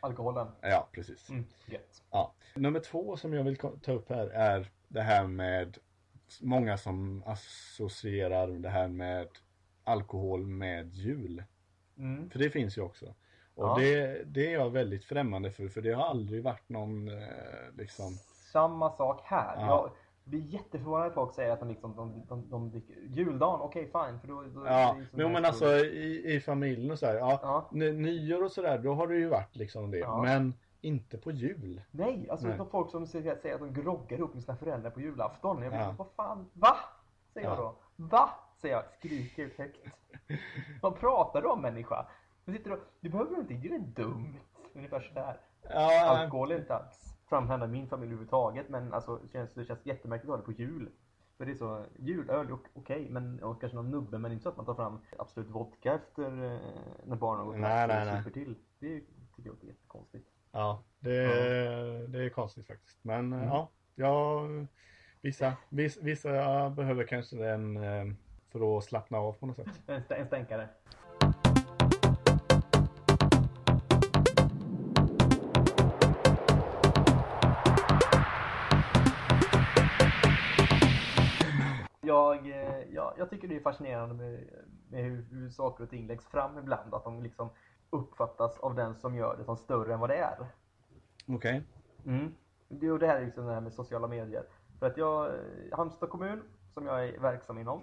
Alkoholen. Ja, precis. Mm. Ja. Nummer två som jag vill ta upp här är det här med många som associerar det här med alkohol med jul. Mm. För det finns ju också. Och Ja. det, det är jag väldigt främmande för, för det har aldrig varit någon eh, liksom... Samma sak här. Ja. Jag blir jätteförvånad när folk säger att de liksom, de, de, de dricker juldagen, okej fine. För då, då Ja, är sån men, alltså i, i familjen och så här, ja, Ja. nyår och sådär, då har det ju varit liksom det. Ja. Men inte på jul. Nej, alltså Nej. folk som säger, säger att de groggar ihop med sina föräldrar på julafton. Jag blir, Ja. vad fan, va? Säger jag Ja. då. Va? Säger jag, skriker ut högt. <laughs> Vad pratar du om människa? Du, sitter och, du behöver inte, det är dumt. Ungefär sådär. Ja, Alkohol är inte alls framhävande i min familj överhuvudtaget. Men alltså, det känns, det känns jättemärkligt att ha det på jul. För det är så, julöl, ok- okej, men och kanske någon nubbe, men inte så att man tar fram absolut vodka efter eh, när barnen har gått Nej, och nej, nej. super till. Det tycker jag är jättekonstigt. Ja, det, det är konstigt faktiskt. Men Mm. ja, ja vissa, vissa, vissa behöver kanske den eh, för att slappna av på något sätt. En, st- en stänkare. Jag, tycker det är fascinerande med, med hur, hur saker och ting läggs fram ibland. Att de liksom uppfattas av den som gör det som större än vad det är. Okej. Mm. Det, och det här är liksom det här med sociala medier. För att jag, eh, Halmstad kommun, som jag är verksam inom,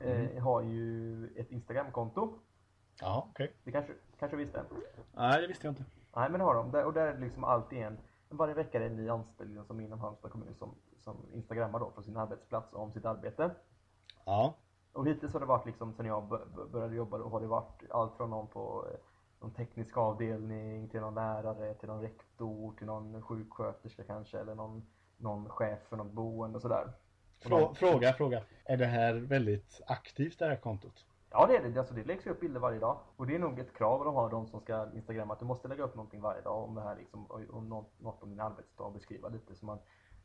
eh, har ju ett Instagramkonto. Ja, okej. Det kanske, kanske visste? Nej, det visste jag inte. Nej men det har de. Där, och där är det liksom alltid en, varje vecka är det en ny anställd som inom Halmstad kommun som, som instagrammar då från sin arbetsplats om sitt arbete. Ja, Och hittills har det varit liksom sen jag började jobba då har det varit allt från någon på eh, någon teknisk avdelning till någon lärare till någon rektor till någon sjuksköterska kanske eller någon, någon chef för något boende och sådär. Och Frå, fråga, fråga. Är det här väldigt aktivt det här kontot? Ja det är det. Alltså, det läggs upp bilder varje dag. Och det är nog ett krav de har de som ska instagramma att du måste lägga upp någonting varje dag om det här liksom, och- om något, något om din arbetsdag och beskriva lite. Så man,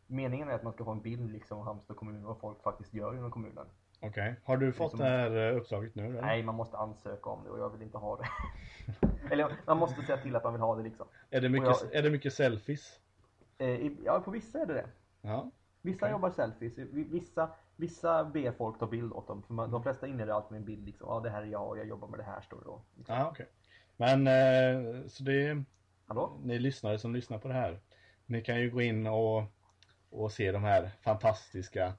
meningen är att man ska få en bild liksom av Halmstad kommun och vad folk faktiskt gör inom kommunen. Okej. Har du fått Liksom- det här eh, uppdraget nu? Eller? Nej, man måste ansöka om det och jag vill inte ha det. <laughs> Eller man måste säga till att man vill ha det liksom. Är det mycket, jag- är det mycket selfies? Eh, ja, på vissa är det det. Ja. Vissa Okej. jobbar selfies, vi- vissa, vissa ber folk ta bild åt dem. För man, de flesta inleder alltid med en bild liksom. Ja, det här är jag och jag jobbar med det här står det då. Liksom. Ja, okej. Men eh, så det Hallå? ni lyssnare som lyssnar på det här. Ni kan ju gå in och, och se de här fantastiska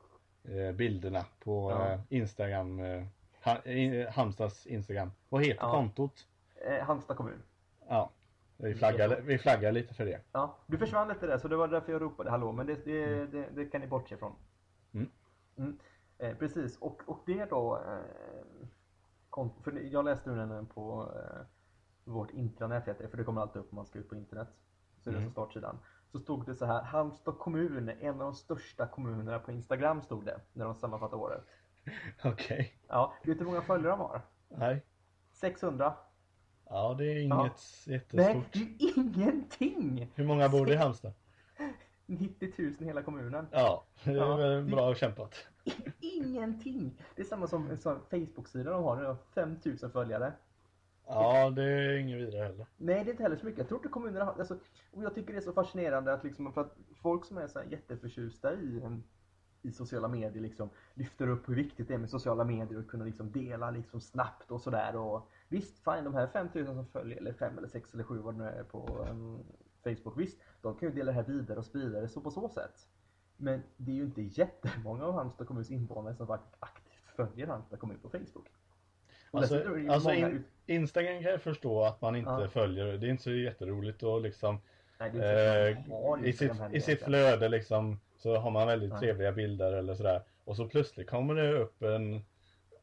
bilderna på Ja. eh, Instagram. Eh, ha, eh, Halmstads Instagram. Vad heter Ja. kontot? Eh, Halmstad kommun. Ja. Vi flaggar, vi flaggar lite för det. Ja, du försvann lite där så det var därför jag ropade hallå, men det, det, det, det kan ni bortse från. Mm. Mm. Eh, precis, och, och det då, eh, kom, för jag läste nu nämligen på eh, vårt intranät heter det, för det kommer alltid upp om man ska ut på internet. Så det är Mm. startsidan. Så stod det så här, Halmstad kommun, en av de största kommunerna på Instagram stod det, när de sammanfattade året. Okej. Ja, vet du hur många följare de har? Nej. 600. Ja, det är inget Nej, det jättestort. är ingenting! Hur många bor i Halmstad? 90 000 i hela kommunen. Ja, det är Ja. väl bra kämpat. <laughs> Ingenting! Det är samma som en sån Facebook-sida de har, de har 5000 följare. Ja, det är inget vidare heller. Nej, det är inte heller så mycket. Jag tror inte kommunerna har, alltså, och jag tycker det är så fascinerande att liksom, för att folk som är så här jätteförtjusta i, ehm, i sociala medier liksom lyfter upp hur viktigt det är med sociala medier och kunna liksom dela liksom snabbt och sådär. Visst, fine, de här 5000 som följer, eller 5 eller 6 eller 7 vad det nu är på um, Facebook, visst, de kan ju dela det här vidare och sprida det så på så sätt. Men det är ju inte jättemånga av Halmstad kommuns invånare som faktiskt aktivt följer Halmstad kommun på Facebook. Alltså, alltså många in, Instagram kan jag förstå att man inte Ja. följer. Det är inte så jätteroligt och liksom Nej, att eh, i, sitt, Instagram heller i sitt flöde liksom så har man väldigt Ja. trevliga bilder eller sådär. Och så plötsligt kommer det upp en,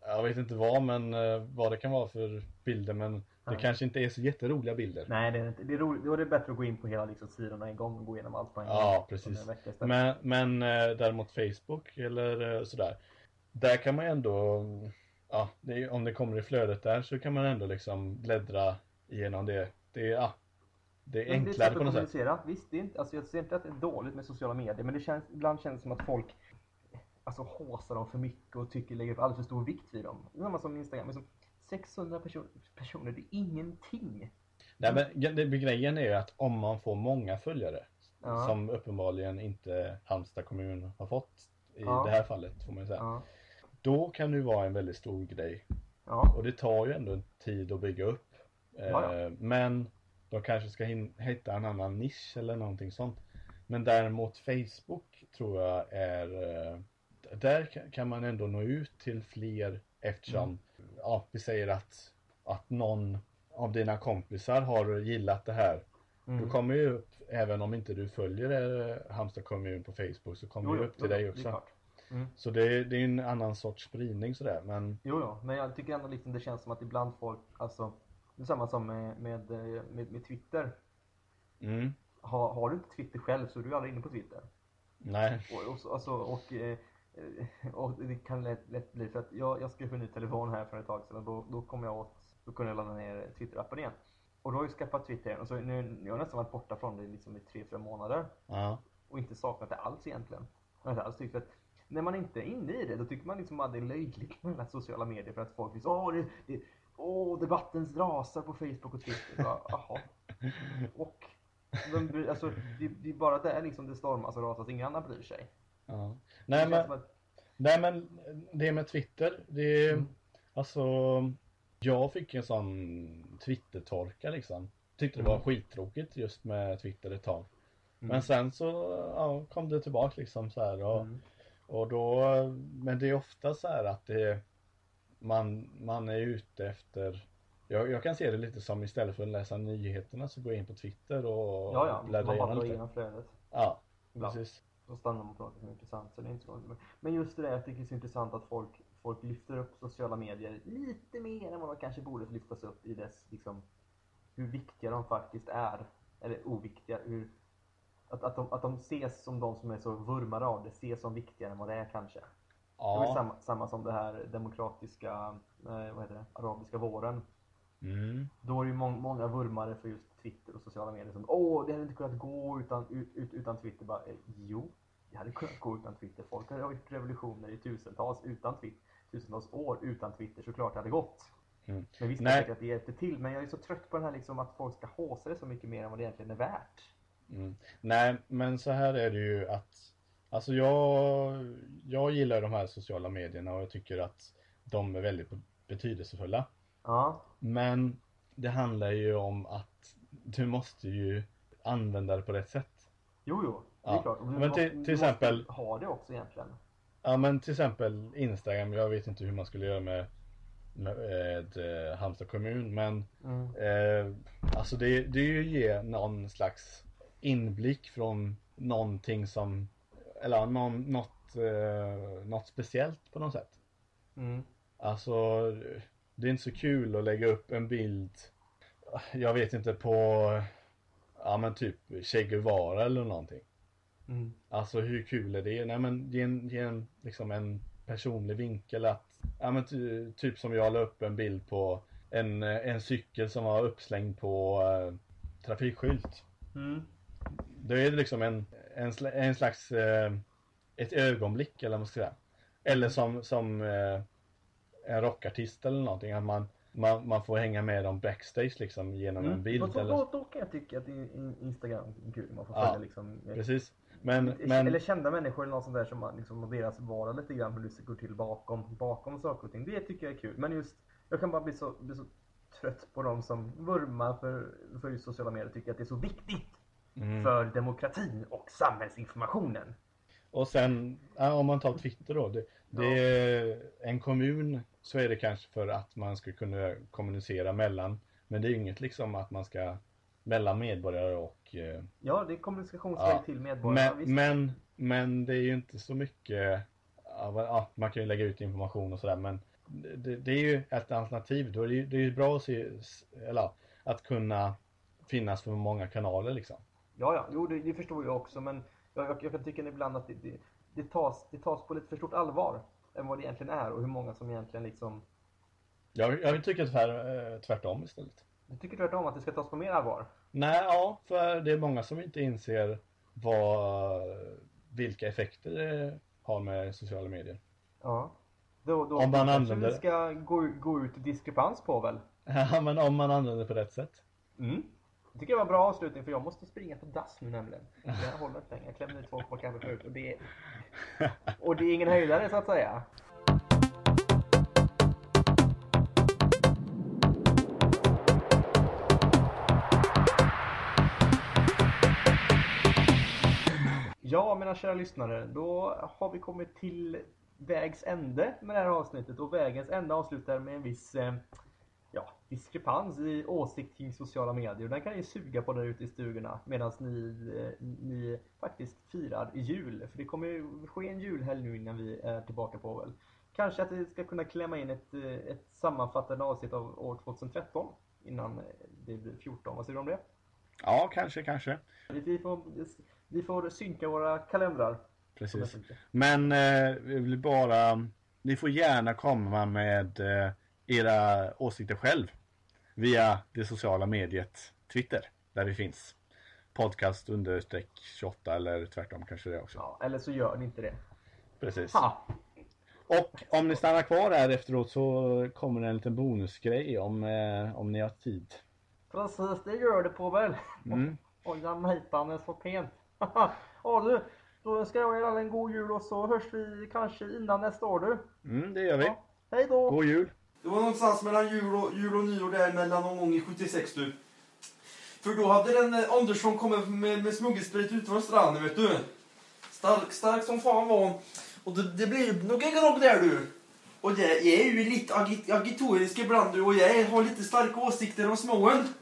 jag vet inte vad men eh, vad det kan vara för bilder men det kanske inte är så jätteroliga bilder. Nej, det är inte. Det är, roligt. Då är det bättre att gå in på hela liksom, sidorna en gång och gå igenom allt på en gång. Ja, precis. Men, men eh, däremot Facebook eller eh, sådär. Där kan man ändå, ja, det är, om det kommer i flödet där så kan man ändå liksom bläddra igenom det. Det är, ja, det är enklare det på är något sätt. Visst, det är inte, alltså, jag ser inte att det är dåligt med sociala medier, men det känns, ibland känns det som att folk alltså, håsar dem för mycket och tycker lägger alldeles för stor vikt vid dem. Det samma som Instagram. Liksom, 600 person, personer, det är ingenting. Nej, men det, grejen är ju att om man får många följare Ja. som uppenbarligen inte Halmstad kommun har fått i Ja. det här fallet får man ju säga. Ja. Då kan det ju vara en väldigt stor grej. Ja. Och det tar ju ändå en tid att bygga upp. Eh, Ja, ja. Men de kanske ska hitta en annan nisch eller någonting sånt. Men däremot Facebook tror jag är eh, Där ka- kan man ändå nå ut till fler eftersom Mm. ja, vi säger att, att någon av dina kompisar har gillat det här. Mm. Då kommer ju upp, även om inte du följer eh, Halmstad kommun på Facebook så kommer Jo, det upp till jo, dig också. Mm. Så det, det är en annan sorts spridning sådär men Jo, jo, men jag tycker ändå liksom det känns som att ibland folk, alltså, det är samma som med, med, eh, med, med Twitter. mm, Har, har du inte Twitter själv så är du aldrig inne på Twitter. nej. Och, och, så- alltså, och, eh, och det kan lätt, lätt bli för att jag, jag skrev en ny telefon här för ett tag sedan och då, då kom jag åt, då kunde jag ladda ner Twitter-appen igen. Och då har jag skaffat Twitter. Och så nu, jag har nästan varit borta från det liksom i tre, fyra månader. Ja. Och inte saknat det alls egentligen. Jag har inte alls tyckt att när man inte är inne i det, då tycker man liksom att det är löjligt med sociala medier för att folk liksom, åh, det, det, åh debatten rasar på Facebook och Twitter. Bara, Jaha. <laughs> Och de, alltså, det, det är bara där liksom det stormas och rasas, ingen annan bryr sig. ja. Nej, men, att- nej men det med Twitter, det är Mm. alltså jag fick en sån Twitter-torka liksom. Tyckte det var Mm. skittråkigt just med Twitter ett tag. Mm. Men sen så ja, kom det tillbaka liksom så här och, Mm. Och då, men det är ofta så här att det man, man är ute efter jag, jag kan se det lite som istället för att läsa nyheterna så går jag in på Twitter och Ja, ja, bläddrar igenom lite. igenom flödet. Ja, precis. Så stannar man på något som är intressant. Så det är inte så konstigt. Men just det där, jag tycker det är så intressant att folk, folk lyfter upp sociala medier lite mer än vad de kanske borde lyftas upp i dess, liksom, hur viktiga de faktiskt är. Eller oviktiga. Hur, att, att, de, att de ses som de som är så vurmade av det, ses som viktigare än vad det är kanske. Det var Ja. samma, samma som det här demokratiska, eh, vad heter det, arabiska våren. Mm. Då är det ju mång, många vurmare för just Twitter och sociala medier som Åh, det hade inte kunnat gå utan, ut, ut, utan Twitter. Bara, eh, jo, det hade kunnat gå utan Twitter. Folk har gjort revolutioner i tusentals utan Twitter. Tusentals år utan Twitter, såklart det hade gått. Mm. Men visst, Nej. jag att det hjälpte till. Men jag är så trött på den här liksom att folk ska håsa det så mycket mer än vad det egentligen är värt. Mm. Nej, men så här är det ju att Alltså jag, jag gillar de här sociala medierna och jag tycker att de är väldigt betydelsefulla. Ja, Men det handlar ju om att du måste ju använda det på rätt sätt. jo, jo, det är Ja. klart. Du Men måste, till- exempel- ha det också egentligen. Ja men till exempel Instagram, jag vet inte hur man skulle göra med, med, med eh, Halmstad kommun men Mm. eh, Alltså det, det är ju ge någon slags inblick från någonting som Eller någon, något, eh, något speciellt på något sätt. Mm. Alltså det är inte så kul att lägga upp en bild Jag vet inte på Ja men typ Che Guevara eller någonting. Mm. Alltså hur kul är det? Nej men ge en, ge en, liksom en personlig vinkel att Ja men ty, typ som jag la upp en bild på en, en cykel som var uppslängd på eh, trafikskylt. Mm. Då är det liksom en, en, en slags eh, ett ögonblick eller vad man ska säga. Eller som, som eh, en rockartist eller någonting. Att man, man, man får hänga med dem backstage liksom genom en bild. Så, eller, då, då kan jag tycka att Instagram är kul. Man får Ja, följa liksom, eh, Precis. Men, Eller men kända människor eller något sånt där som man liksom, deras vardag lite grann, hur det går till bakom, bakom saker och ting. Det tycker jag är kul. Men just, jag kan bara bli så, bli så trött på de som vurmar för, för sociala medier och tycker att det är så viktigt mm. för demokratin och samhällsinformationen. Och sen om man tar Twitter då. Det, det är en kommun så är det kanske för att man ska kunna kommunicera mellan. Men det är inget liksom att man ska mellan medborgare och eh, Ja, det är kommunikationsväg Ja, till medborgarna. men, men, men det är ju inte så mycket ja, Man kan ju lägga ut information och sådär men det, det är ju ett alternativ. Då är det, ju- det är ju bra att se, eller att kunna finnas för många kanaler liksom. Ja, ja, jo, det, det förstår jag också. Men jag, jag, jag kan tycka ibland att det, det, det, tas, det tas på lite för stort allvar än vad det egentligen är och hur många som egentligen liksom... Jag, jag tycker tvär, eh, tvärtom istället. Jag tycker tvärtom att det ska tas på mer allvar. Nej, ja, för det är många som inte inser vad, vilka effekter det har med sociala medier. Ja. Då, då, Om man använder- vi ska gå, gå ut diskrepans på väl? <laughs> Ja, men om man använder det på rätt sätt. Mm. Det tycker jag var en bra avslutning för jag måste springa på dass nu nämligen. Jag håller inte längre. Jag klämde i två koppar kaffe förut och det, och det är ingen höjdare så att säga. Ja, mina kära lyssnare, då har vi kommit till vägs ände med det här avsnittet och vägens ände avslutar med en viss eh, ja, diskrepans i åsikt kring sociala medier. Den kan ni suga på där ute i stugorna medan ni, eh, ni faktiskt firar jul. För det kommer ju ske en julhelg nu innan vi är tillbaka på väl. Kanske att vi ska kunna klämma in ett, eh, ett sammanfattande avsnitt av år 2013 innan eh, det blir 14. Vad säger du om det? Ja, kanske, kanske. Vi- Vi får, vi får synka våra kalendrar. Precis. Men eh, vi vill bara, ni får gärna komma med eh, era åsikter själv. via det sociala mediet Twitter där vi finns. Podcast understreck 28 eller tvärtom kanske det också. Ja, eller så gör ni inte det. Precis. Ha. Och om ni stannar kvar här efteråt så kommer det en liten bonusgrej om, eh, om ni har tid. Precis, det gör det på väl. Mm. Och jamaican är så pent. <laughs> ja du, då önskar jag er alla en god jul och så hörs vi kanske innan nästa år du. Mm, det gör vi. Ja. Hej då! God jul! Det var någonstans mellan jul och, jul och nyår där mellan någon gång i 76 du. För då hade den eh, Andersson kommit med, med smuggelsprit ut från stranden vet du. Stark, stark som fan var hon. Och det, det blev nog en grogg där du. Och jag, jag är ju lite agit, agitorisk ibland du och jag har lite starka åsikter om småen.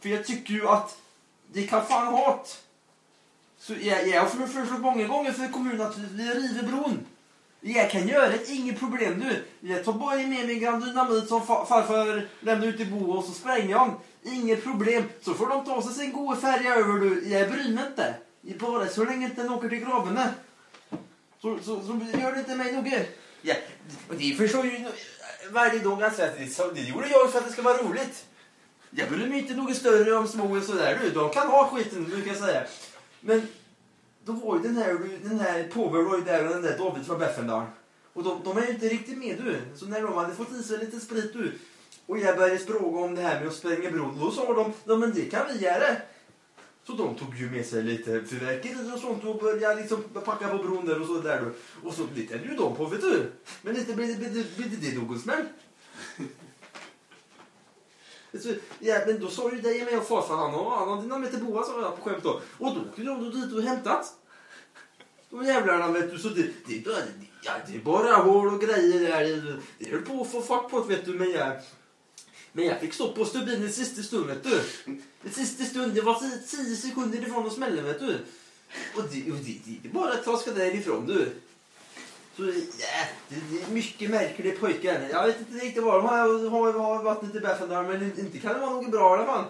För jag tycker ju att det kan fan hat. Så jag, jag har föreslagit många gånger för kommunen att vi river bron. Jag kan göra det, inget problem du. Jag tar bara med mig en dynamit som farfar lämnade ut i Bo och så spränger jag. Inget problem. Så får de ta sig sin goda färja över du. Jag bryr mig inte. Bara så länge inte den åker till graven. Så, så, så gör det inte mig något. Ja, och det förstår ju eh, varje dag alltså, att så- det gjorde jag för att det ska vara roligt. Jag bryr mig inte något större om små och sådär du. De kan ha skiten, brukar jag säga. Men då var ju den här, den här Povel var ju där och den där David från Beffendal. Och de, de är ju inte riktigt med du. Så när de hade fått i sig lite sprit du. Och jag började fråga om det här med att spränga bron. Då sa de, ja men det kan vi göra. Så de tog ju med sig lite fyrverkerier och sånt och började liksom packa på bron där och så där du. Och så litade ju de på vet du. Men inte blev det, blev det någon smäll. Ja, men då sa ju dig med och farfar han och han hade dynamit till Boa sa jag på skämt då. Och då åkte de dit och hämtat. De jävlarna vet du. Så det, det, är bara- det, ja, det är bara hål och grejer där. Det höll på att få fart på det vet du. Men jag, men jag fick stå på stubinen i sista stund vet du. I sista stund, det var tio, tio sekunder ifrån att smälla vet du. Och det, och det, det, det är bara att traska därifrån du. Så ja, det, det är Äh, mycket märkliga pojkar. Jag vet inte riktigt vad de har, har, har vattnet i Beffendal men inte kan det vara något bra i alla fall.